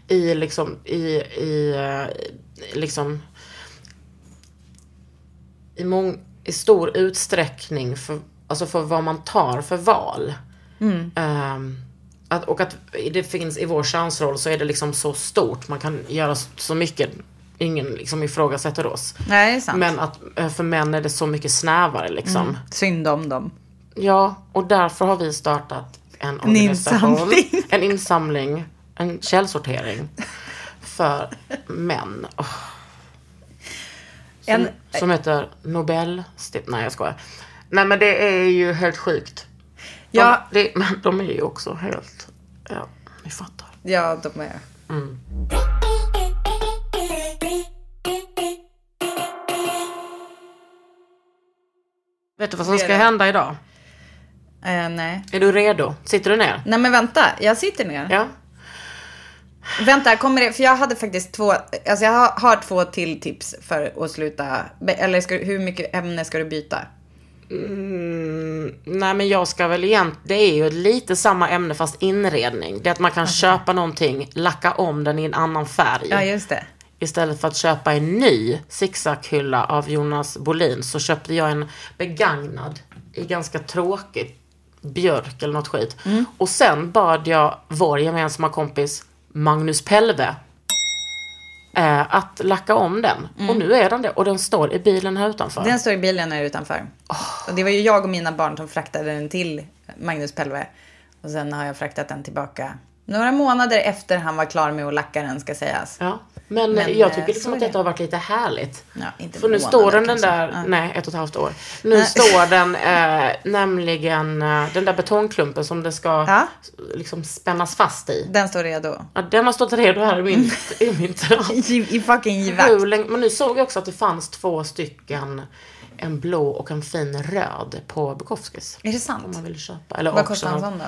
Speaker 3: I liksom, i, i, eh, liksom i, mång, i stor utsträckning för, alltså för vad man tar för val. Ehm, att, och att det finns i vår könsroll så är det liksom så stort. Man kan göra så mycket. Ingen liksom ifrågasätter oss.
Speaker 2: Nej, det är sant.
Speaker 3: Men att eh, för män är det så mycket snävare liksom.
Speaker 2: Synd om dem.
Speaker 3: Ja, och därför har vi startat en organisation.
Speaker 2: insamling.
Speaker 3: En insamling. En källsortering. För män. Åh. Som,
Speaker 2: En-
Speaker 3: som heter Nobel... Nej, jag skojar. Nej, men det är ju helt sjukt. De,
Speaker 2: Ja.
Speaker 3: det, men de är ju också helt... Ja, ni fattar.
Speaker 2: Ja, de är...
Speaker 3: Vet du vad som ska hända idag?
Speaker 2: Eh, nej.
Speaker 3: Är du redo? Sitter du ner?
Speaker 2: Nej men vänta, jag sitter ner.
Speaker 3: Ja.
Speaker 2: Vänta, kommer det, för jag hade faktiskt två, alltså jag har, har två till tips för att sluta, eller ska, hur mycket ämne ska du byta?
Speaker 3: Mm, nej men jag ska väl igen, det är ju lite samma ämne fast inredning. Det är att man kan köpa någonting, lacka om den i en annan färg.
Speaker 2: Ja, just det.
Speaker 3: Istället för att köpa en ny zigzaghylla av Jonas Bolin så köpte jag en begagnad i ganska tråkigt björk eller något skit.
Speaker 2: Mm.
Speaker 3: Och sen bad jag vår gemensamma kompis Magnus Pelve eh, att lacka om den. Och nu är den det. Och den står i bilen här utanför.
Speaker 2: Mm. Den står i bilen här utanför. Och det var ju jag och mina barn som fraktade den till Magnus Pelve. Och sen har jag fraktat den tillbaka några månader efter han var klar med att lacka den, ska sägas.
Speaker 3: Ja. Men,
Speaker 2: Men,
Speaker 3: jag
Speaker 2: eh,
Speaker 3: tycker liksom
Speaker 2: så
Speaker 3: att detta
Speaker 2: det.
Speaker 3: har varit lite härligt.
Speaker 2: Ja, inte
Speaker 3: För nu
Speaker 2: månader
Speaker 3: står den, den där,
Speaker 2: Ja.
Speaker 3: nej ett och ett halvt år. Nu
Speaker 2: Nej.
Speaker 3: står den eh, nämligen, eh, den där betongklumpen som det ska
Speaker 2: Ja.
Speaker 3: liksom spännas fast i.
Speaker 2: Den står redo.
Speaker 3: Ja, den har stått redo här i min, i min terrass.
Speaker 2: I, i fucking givakt.
Speaker 3: Men nu såg jag också att det fanns två stycken, en blå och en fin röd på Bukowskis.
Speaker 2: Är det
Speaker 3: Om
Speaker 2: sant?
Speaker 3: man vill köpa. Eller
Speaker 2: Vad kostar en sån då?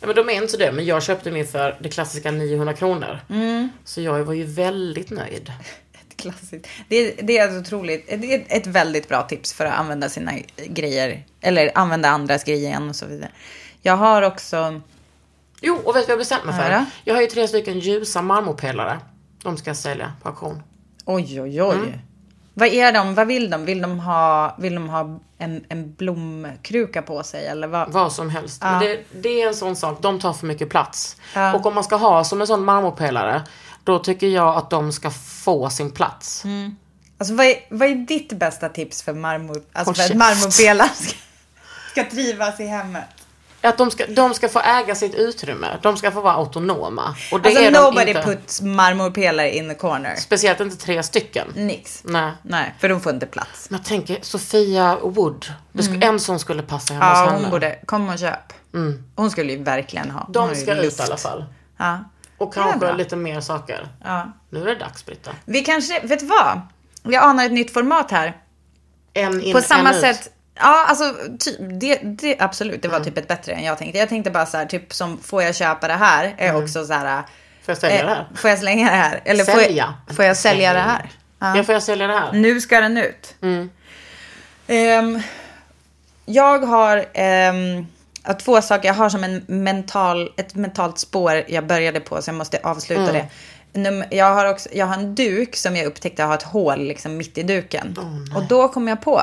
Speaker 3: Ja, men de är inte så det, men jag köpte min för det klassiska 900 kronor.
Speaker 2: Mm.
Speaker 3: Så jag var ju väldigt nöjd.
Speaker 2: Ett klassiskt. Det, är- det är ett otroligt, det är ett väldigt bra tips för att använda sina grejer. Eller använda andras grejer igen och så vidare. Jag har också,
Speaker 3: Jo, och vet du vad jag bestämt mig för?
Speaker 2: Ja.
Speaker 3: Jag har ju tre stycken ljusa marmorpelare. De ska jag sälja på auktion.
Speaker 2: oj oj oj.
Speaker 3: Mm.
Speaker 2: Vad är de, vad vill de? Vill de ha, vill de ha en, en blomkruka på sig eller vad?
Speaker 3: Vad som helst. Men det, det är en sån sak, de tar för mycket plats.
Speaker 2: Ja.
Speaker 3: Och om man ska ha som en sån marmorpelare, då tycker jag att de ska få sin plats.
Speaker 2: Mm. Alltså vad är, vad är ditt bästa tips för marmor, alltså för att
Speaker 3: käft.
Speaker 2: marmorpelare ska, ska trivas i hemmet?
Speaker 3: Att de ska, de ska få äga sitt utrymme. De ska få vara autonoma. Och det
Speaker 2: Alltså
Speaker 3: är de
Speaker 2: nobody
Speaker 3: inte.
Speaker 2: puts marmorpelare in the corner.
Speaker 3: Speciellt inte tre stycken.
Speaker 2: Nix.
Speaker 3: Nej.
Speaker 2: Nej, för de får inte plats.
Speaker 3: Men jag tänker Sofia Wood. Sk- En sån skulle passa hemma hos
Speaker 2: Mm. Ja,
Speaker 3: henne.
Speaker 2: hon borde, kom och köp. Hon skulle ju verkligen ha.
Speaker 3: De ska ut i alla fall.
Speaker 2: Ja.
Speaker 3: Och kanske lite mer saker.
Speaker 2: ja.
Speaker 3: Nu är det dags Britta.
Speaker 2: Vi kanske, vet du vad? Jag anar ett nytt format här.
Speaker 3: En in,
Speaker 2: På samma
Speaker 3: en ut.
Speaker 2: Ja, alltså ty, det, det, absolut. Det var
Speaker 3: Mm.
Speaker 2: typ ett bättre än jag tänkte. Jag tänkte bara så här, typ som får jag köpa det här? Är också så här.
Speaker 3: Mm. Får jag sälja det här?
Speaker 2: Får jag slänga det här? Eller får
Speaker 3: Sälja.
Speaker 2: jag, får jag sälja det här?
Speaker 3: Ja. får jag sälja det här?
Speaker 2: Nu ska den ut.
Speaker 3: Mm.
Speaker 2: Ehm, jag har ja, två saker. Jag har som en mental, ett mentalt spår jag började på så jag måste avsluta
Speaker 3: Mm.
Speaker 2: det. Jag, har också, jag har en duk som jag upptäckte har ett hål liksom mitt i duken. och då kom jag på.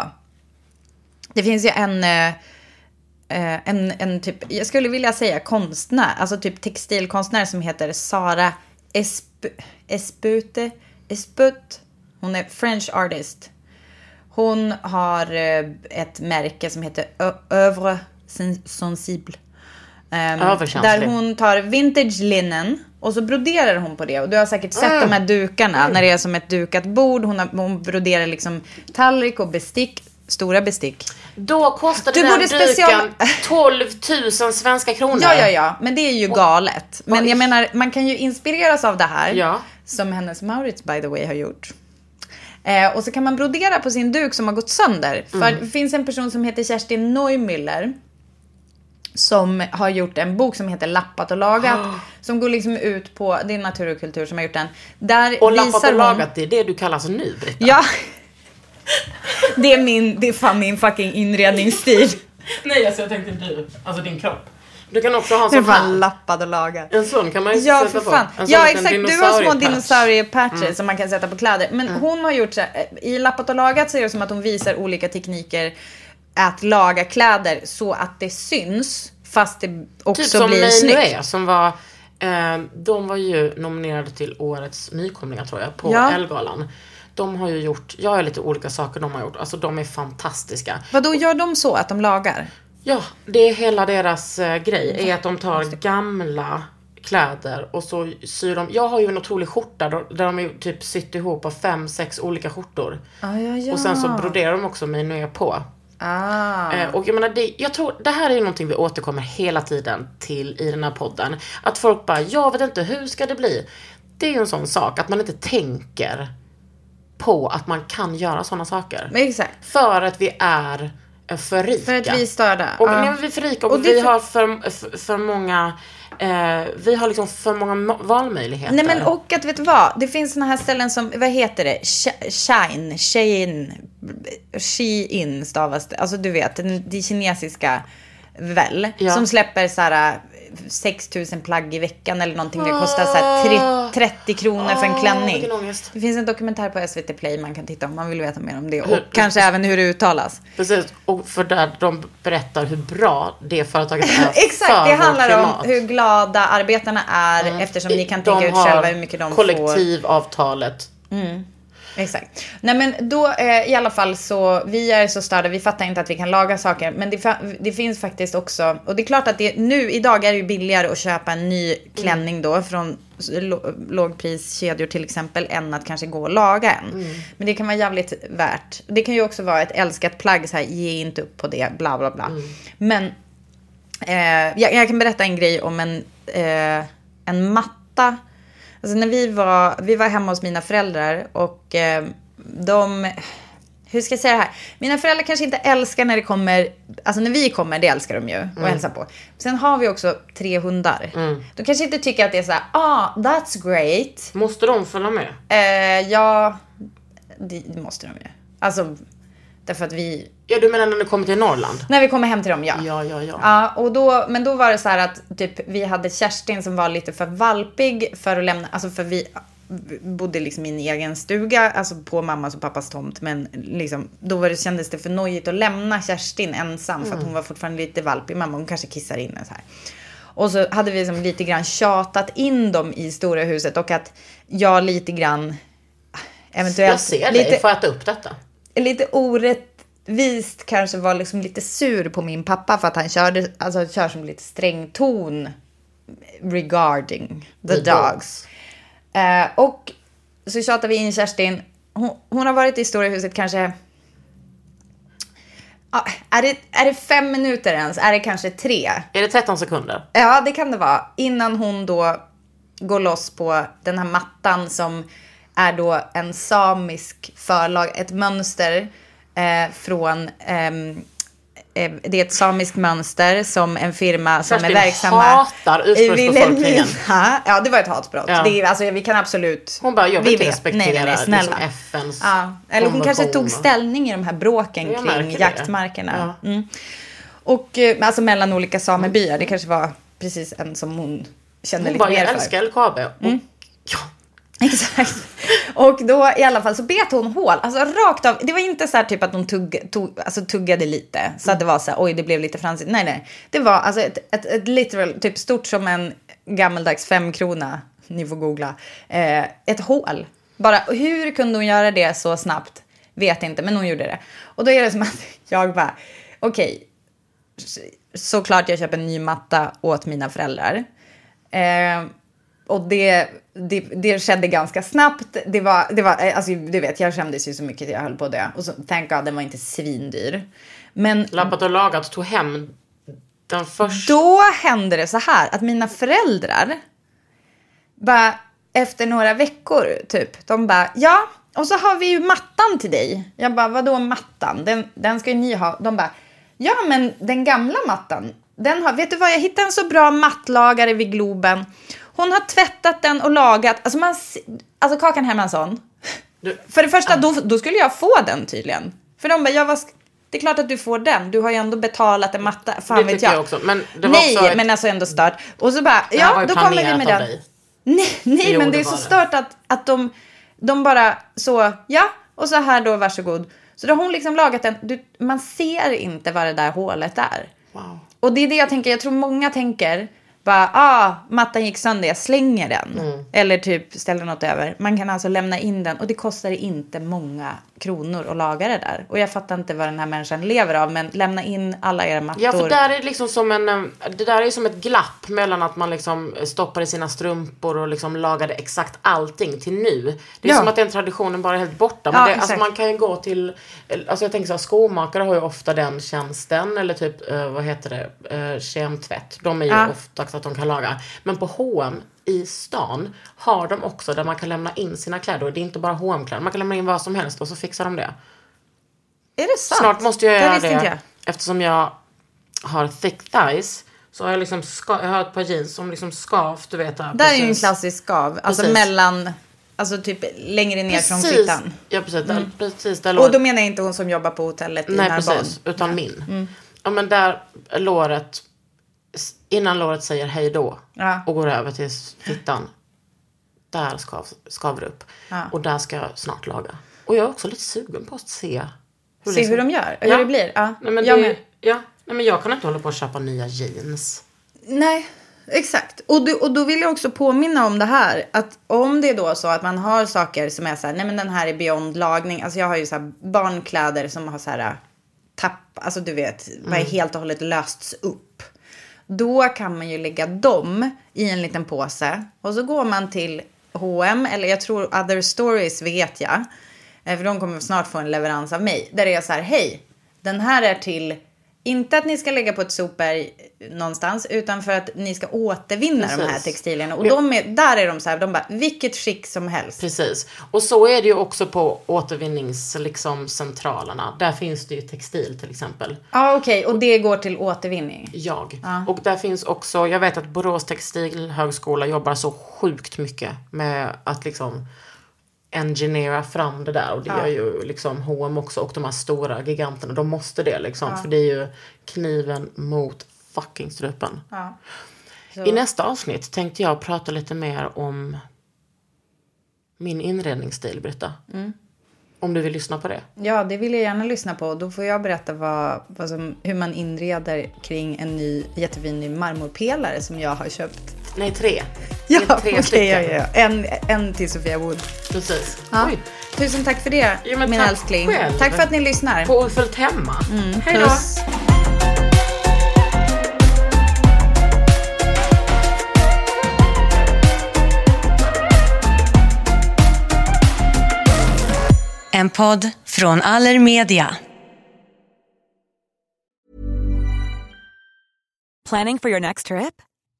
Speaker 2: Det finns ju en, eh, eh, en, en typ, jag skulle vilja säga konstnär, alltså typ textilkonstnär som heter Sara Esp Espute, Esput. Hon är French artist. Hon har eh, ett märke som heter Övre Sen- Sensible. Ehm, där hon tar vintage linnen och så broderar hon på det. Och du har säkert sett de här dukarna när det är som ett dukat bord. Hon, har, hon broderar liksom tallrik och bestick, stora bestick.
Speaker 3: Då kostade
Speaker 2: Du
Speaker 3: den
Speaker 2: borde special-
Speaker 3: duken 12 000 svenska kronor.
Speaker 2: Ja, ja, ja. Men det är ju galet. Men jag menar, man kan ju inspireras av det här.
Speaker 3: Ja.
Speaker 2: Som hennes Maurits, by the way, har gjort. Eh, och så kan man brodera på sin duk som har gått sönder. För
Speaker 3: Mm.
Speaker 2: det finns en person som heter Kerstin Neumüller. Som har gjort en bok som heter Lappat och lagat. Som går liksom ut på, det är Natur och kultur som har gjort den. Där
Speaker 3: Och lappat och
Speaker 2: hon-
Speaker 3: lagat, det är det du kallar så nu Britta.
Speaker 2: Ja. Det är min, det är fan min fucking inredningsstil.
Speaker 3: Nej, alltså jag tänkte du. Alltså din kropp. Du kan också ha en sån
Speaker 2: fan
Speaker 3: här.
Speaker 2: lappad och lagad.
Speaker 3: En sån kan man ju
Speaker 2: Ja,
Speaker 3: sätta
Speaker 2: för
Speaker 3: på.
Speaker 2: fan.
Speaker 3: En
Speaker 2: Ja, exakt. Du har små
Speaker 3: dinosauriepatch.
Speaker 2: dinosauriepatcher
Speaker 3: Mm.
Speaker 2: som man kan sätta på kläder. Men hon har gjort så här, i Lappat och lagat så är det som att hon visar olika tekniker att laga kläder så att det syns fast det också
Speaker 3: Typ som
Speaker 2: blir snyggt.
Speaker 3: Nué som var, eh, de var ju nominerade till årets nykomlingar tror jag, på
Speaker 2: Ja.
Speaker 3: Ellegalan. De har ju gjort, jag har lite olika saker de har gjort, alltså de är fantastiska.
Speaker 2: Vad då gör de så att de lagar?
Speaker 3: Ja, det är hela deras eh, grej, är att de tar gamla kläder och så syr de, jag har ju en otrolig skjorta där, de typ sytt ihop av fem, sex olika skjortor.
Speaker 2: Ah, ja, ja.
Speaker 3: Och sen så broderar de också Nué på.
Speaker 2: Ah.
Speaker 3: Eh, och jag menar, det, jag tror det här är ju någonting vi återkommer hela tiden till i den här podden. Att folk bara, jag vet inte, hur ska det bli? Det är ju en sån sak, att man inte tänker på att man kan göra sådana saker.
Speaker 2: Men exakt.
Speaker 3: För att vi är för rika.
Speaker 2: För att vi är störda.
Speaker 3: Och nu är vi för rika och,
Speaker 2: Och är
Speaker 3: vi
Speaker 2: för-
Speaker 3: har för, för, för många, eh, vi har liksom för många valmöjligheter.
Speaker 2: Nej men och att vet du vad? Det finns såna här ställen som, vad heter det? Sh- Shine, Shein, Shein stavas det. Alltså du vet, det kinesiska väl.
Speaker 3: Ja.
Speaker 2: Som släpper så här 6000 plagg i veckan eller någonting. Det kostar så här tre- 30 kronor för en
Speaker 3: Åh,
Speaker 2: klänning. Det finns en dokumentär på SVT Play man kan titta om man vill veta mer om det. Och
Speaker 3: Hur-
Speaker 2: kanske även hur det uttalas.
Speaker 3: Precis, och för där de berättar hur bra det företaget är
Speaker 2: Exakt,
Speaker 3: för
Speaker 2: det handlar
Speaker 3: klimat.
Speaker 2: om hur glada arbetarna är eftersom ni kan tänka ut själva hur mycket de får.
Speaker 3: kollektivavtalet.
Speaker 2: Exakt. Nej men då eh, i alla fall så, vi är så störda, vi fattar inte att vi kan laga saker. Men det, det finns faktiskt också, och det är klart att det, nu idag är det ju billigare att köpa en ny klänning då från lågpriskedjor till exempel än att kanske gå och laga en. Men det kan vara jävligt värt. Det kan ju också vara ett älskat plagg så här, ge inte upp på det, bla bla bla. Men Eh, jag, jag kan berätta en grej om en, eh, en matta. Alltså när vi var, vi var hemma hos mina föräldrar och eh, de... Hur ska jag säga det här? Mina föräldrar kanske inte älskar när det kommer... Alltså när vi kommer, det älskar de ju och hälsar på. Sen har vi också tre hundar. De kanske inte tycker att det är så här, ah, that's great.
Speaker 3: Måste de följa med?
Speaker 2: Eh, ja, det, det måste de ju. Alltså, därför att vi...
Speaker 3: Ja, du menar när du kommer till Norrland?
Speaker 2: När vi kommer hem till dem, ja.
Speaker 3: Ja, ja, ja.
Speaker 2: Ja, och då, men då var det så här att typ, vi hade Kerstin som var lite för valpig för att lämna, alltså för vi bodde liksom i en egen stuga, alltså på mammas och pappas tomt. Men liksom, då var det, kändes det för nojigt att lämna Kerstin ensam för att hon var fortfarande lite valpig. Mamma, hon kanske kissar inne så här. Och så hade vi liksom lite grann tjatat in dem i stora huset och att jag lite grann eventuellt...
Speaker 3: Jag ser
Speaker 2: lite,
Speaker 3: dig få äta upp detta.
Speaker 2: Lite orätt, vist kanske var liksom lite sur på min pappa för att han körde, alltså kör som lite sträng ton regarding the,
Speaker 3: The
Speaker 2: dogs.
Speaker 3: dogs.
Speaker 2: Eh, och så tjatar vi in Kerstin. Hon, hon har varit i Storahuset kanske... Ja, är, det, är det fem minuter ens? Är det kanske tre?
Speaker 3: Är det 13 sekunder?
Speaker 2: Ja, det kan det vara. Innan hon då går loss på den här mattan som är då en samisk förlag, ett mönster eh, från... ehm, eh, det är ett samiskt mönster som en firma som
Speaker 3: Kerstin
Speaker 2: är verksamma
Speaker 3: hatar ursprungsbefolkningen.
Speaker 2: Vilhelmina. Ja, det var ett hatbrott.
Speaker 3: Ja.
Speaker 2: Det är, alltså, vi kan absolut...
Speaker 3: Hon bara, jag vill
Speaker 2: vi
Speaker 3: inte respektera
Speaker 2: nej, nej, nej, snälla.
Speaker 3: liksom FNs
Speaker 2: Ja, eller hon kanske tog ställning i de här bråken
Speaker 3: Jag
Speaker 2: kring jaktmarkerna. Mm. Och eh, alltså mellan olika samebyar. Det kanske var precis en som hon kände
Speaker 3: Hon
Speaker 2: lite
Speaker 3: bara,
Speaker 2: mer
Speaker 3: jag
Speaker 2: för.
Speaker 3: älskar LKAB.
Speaker 2: Mm. Exakt. Och då i alla fall så bet hon hål. Alltså rakt av. Det var inte så här typ att hon tugg, tugg, alltså, tuggade lite. Så att det var så här, oj det blev lite fransigt. Nej, nej. Det var alltså ett, ett, ett literal, typ stort som en gammaldags femkrona. Ni får googla. Eh, ett hål. Bara hur kunde hon göra det så snabbt? Vet inte, men hon gjorde det. Och då är det som att jag bara, okej. såklart jag köper en ny matta åt mina föräldrar. Eh, och det, det, det skedde ganska snabbt. Det var, det var, eh, alltså, du vet, jag skämdes ju så mycket att jag höll på att dö. Och så, thank God, den var inte svindyr. Men
Speaker 3: lappat och lagat, tog hem den första.
Speaker 2: då hände det så här att mina föräldrar bara efter några veckor typ, de bara ja, och så har vi ju mattan till dig. Jag bara vadå mattan? Den, den ska ju ni ha. De bara ja, men den gamla mattan, den har, vet du vad, jag hittade en så bra mattlagare vid Globen. Hon har tvättat den och lagat, alltså man, alltså Kakan Hermansson.
Speaker 3: Du-
Speaker 2: För det första, då, då skulle jag få den tydligen. För de bara, ja, vad sk- det är klart att du får den. Du har ju ändå betalat en matta. Fan
Speaker 3: Det
Speaker 2: vet jag.
Speaker 3: jag också, men det var
Speaker 2: Nej,
Speaker 3: ett-
Speaker 2: men alltså ändå stört. Och så bara,
Speaker 3: var
Speaker 2: ja, då kommer vi med den.
Speaker 3: dig.
Speaker 2: Nej, nej
Speaker 3: Jo,
Speaker 2: men det
Speaker 3: det
Speaker 2: är så
Speaker 3: var det.
Speaker 2: stört att, att de, de bara så, ja, och så här då, varsågod. Så då har hon liksom lagat den. Du, man ser inte vad det där hålet är.
Speaker 3: Wow.
Speaker 2: Och det är det jag tänker, jag tror många tänker, bara, ah, mattan gick sönder, jag slänger den.
Speaker 3: Mm.
Speaker 2: Eller typ ställer något över. Man kan alltså lämna in den och det kostar inte många kronor att laga det där. Och jag fattar inte vad den här människan lever av, men lämna in alla era mattor.
Speaker 3: Ja, för där är det liksom som en, eh, det där är som ett glapp mellan att man liksom stoppar i sina strumpor och liksom lagade exakt allting till nu. Det är
Speaker 2: Ja.
Speaker 3: som att den traditionen bara är helt borta. Men
Speaker 2: Ja,
Speaker 3: det, alltså man kan ju gå till, alltså jag tänker så här, skomakare har ju ofta den tjänsten eller typ, eh, vad heter det, kemtvätt. De är ju
Speaker 2: Ja.
Speaker 3: ofta att de kan laga. Men på H&M i stan har de också där man kan lämna in sina kläder. Och det är inte bara hm kläder man kan lämna in vad som helst och så fixar de det.
Speaker 2: Är det sant?
Speaker 3: Snart måste jag
Speaker 2: Det
Speaker 3: göra
Speaker 2: inte
Speaker 3: det.
Speaker 2: jag.
Speaker 3: Eftersom jag har thick thighs. Så har jag liksom ska, jag har ett par jeans som liksom skavt, du vet. Där,
Speaker 2: Där är ju en klassisk skav. Alltså
Speaker 3: Precis.
Speaker 2: mellan, alltså typ längre ner från
Speaker 3: Precis.
Speaker 2: fittan.
Speaker 3: Ja, precis. Där, precis där
Speaker 2: Och då menar jag inte hon som jobbar på hotellet i
Speaker 3: Nej,
Speaker 2: Narbonne.
Speaker 3: precis. Utan min.
Speaker 2: Mm.
Speaker 3: Ja, men där låret, innan låret säger hej då
Speaker 2: Ja.
Speaker 3: och går över till fittan. Där skav, skaver det upp.
Speaker 2: Ja.
Speaker 3: Och där ska jag snart laga. Och jag är också lite sugen på att se hur,
Speaker 2: Se hur de gör,
Speaker 3: Ja.
Speaker 2: hur det blir. Ja.
Speaker 3: Nej, men
Speaker 2: jag
Speaker 3: det, ja. Nej, men jag kan inte hålla på att köpa nya jeans.
Speaker 2: Nej, exakt. Och, du, och då vill jag också påminna om det här. Att om det är då så att man har saker som är så här, nej men den här är beyond lagning. Alltså jag har ju så här barnkläder som har så här tapp, alltså du vet, vad är helt och hållet lösts upp. Då kan man ju lägga dem i en liten påse och så går man till H&M eller jag tror Other Stories vet jag. Eh, för de kommer snart få en leverans av mig. Där det är så här, hej, den här är till, inte att ni ska lägga på ett sopberg någonstans, utan för att ni ska återvinna de här
Speaker 3: Precis.
Speaker 2: textilierna. Och de är, där är de så här, de bara, vilket skick som helst.
Speaker 3: Precis. Och så är det ju också på återvinningscentralerna. Liksom. Där finns det ju textil till exempel.
Speaker 2: Ja, okej, och det går till återvinning.
Speaker 3: Jag. Och där finns också, jag vet att Borås textilhögskola jobbar så sjukt mycket med att liksom engineera fram det där. Och det gör ju liksom H&M också och de här stora giganterna. De måste det liksom. För det är ju kniven mot fucking strupen.
Speaker 2: Ja.
Speaker 3: I nästa avsnitt tänkte jag prata lite mer om min inredningsstil, Britta. Om du vill lyssna på det.
Speaker 2: Ja, det vill jag gärna lyssna på. Då får jag berätta vad, vad som, hur man inreder kring en ny jättefin ny marmorpelare som jag har köpt
Speaker 3: Nej, tre.
Speaker 2: Ja,
Speaker 3: tre
Speaker 2: okej,
Speaker 3: stycken.
Speaker 2: ja, ja. En, en till Sofia Wood.
Speaker 3: Precis.
Speaker 2: Ja.
Speaker 3: Oj.
Speaker 2: Tusen tack för det,
Speaker 3: Ja,
Speaker 2: min
Speaker 3: tack
Speaker 2: älskling.
Speaker 3: själv.
Speaker 2: Tack för att ni lyssnar.
Speaker 3: På Ofullt hemma. Hej då.
Speaker 4: En podd från Allermedia.
Speaker 6: Planning for your next trip?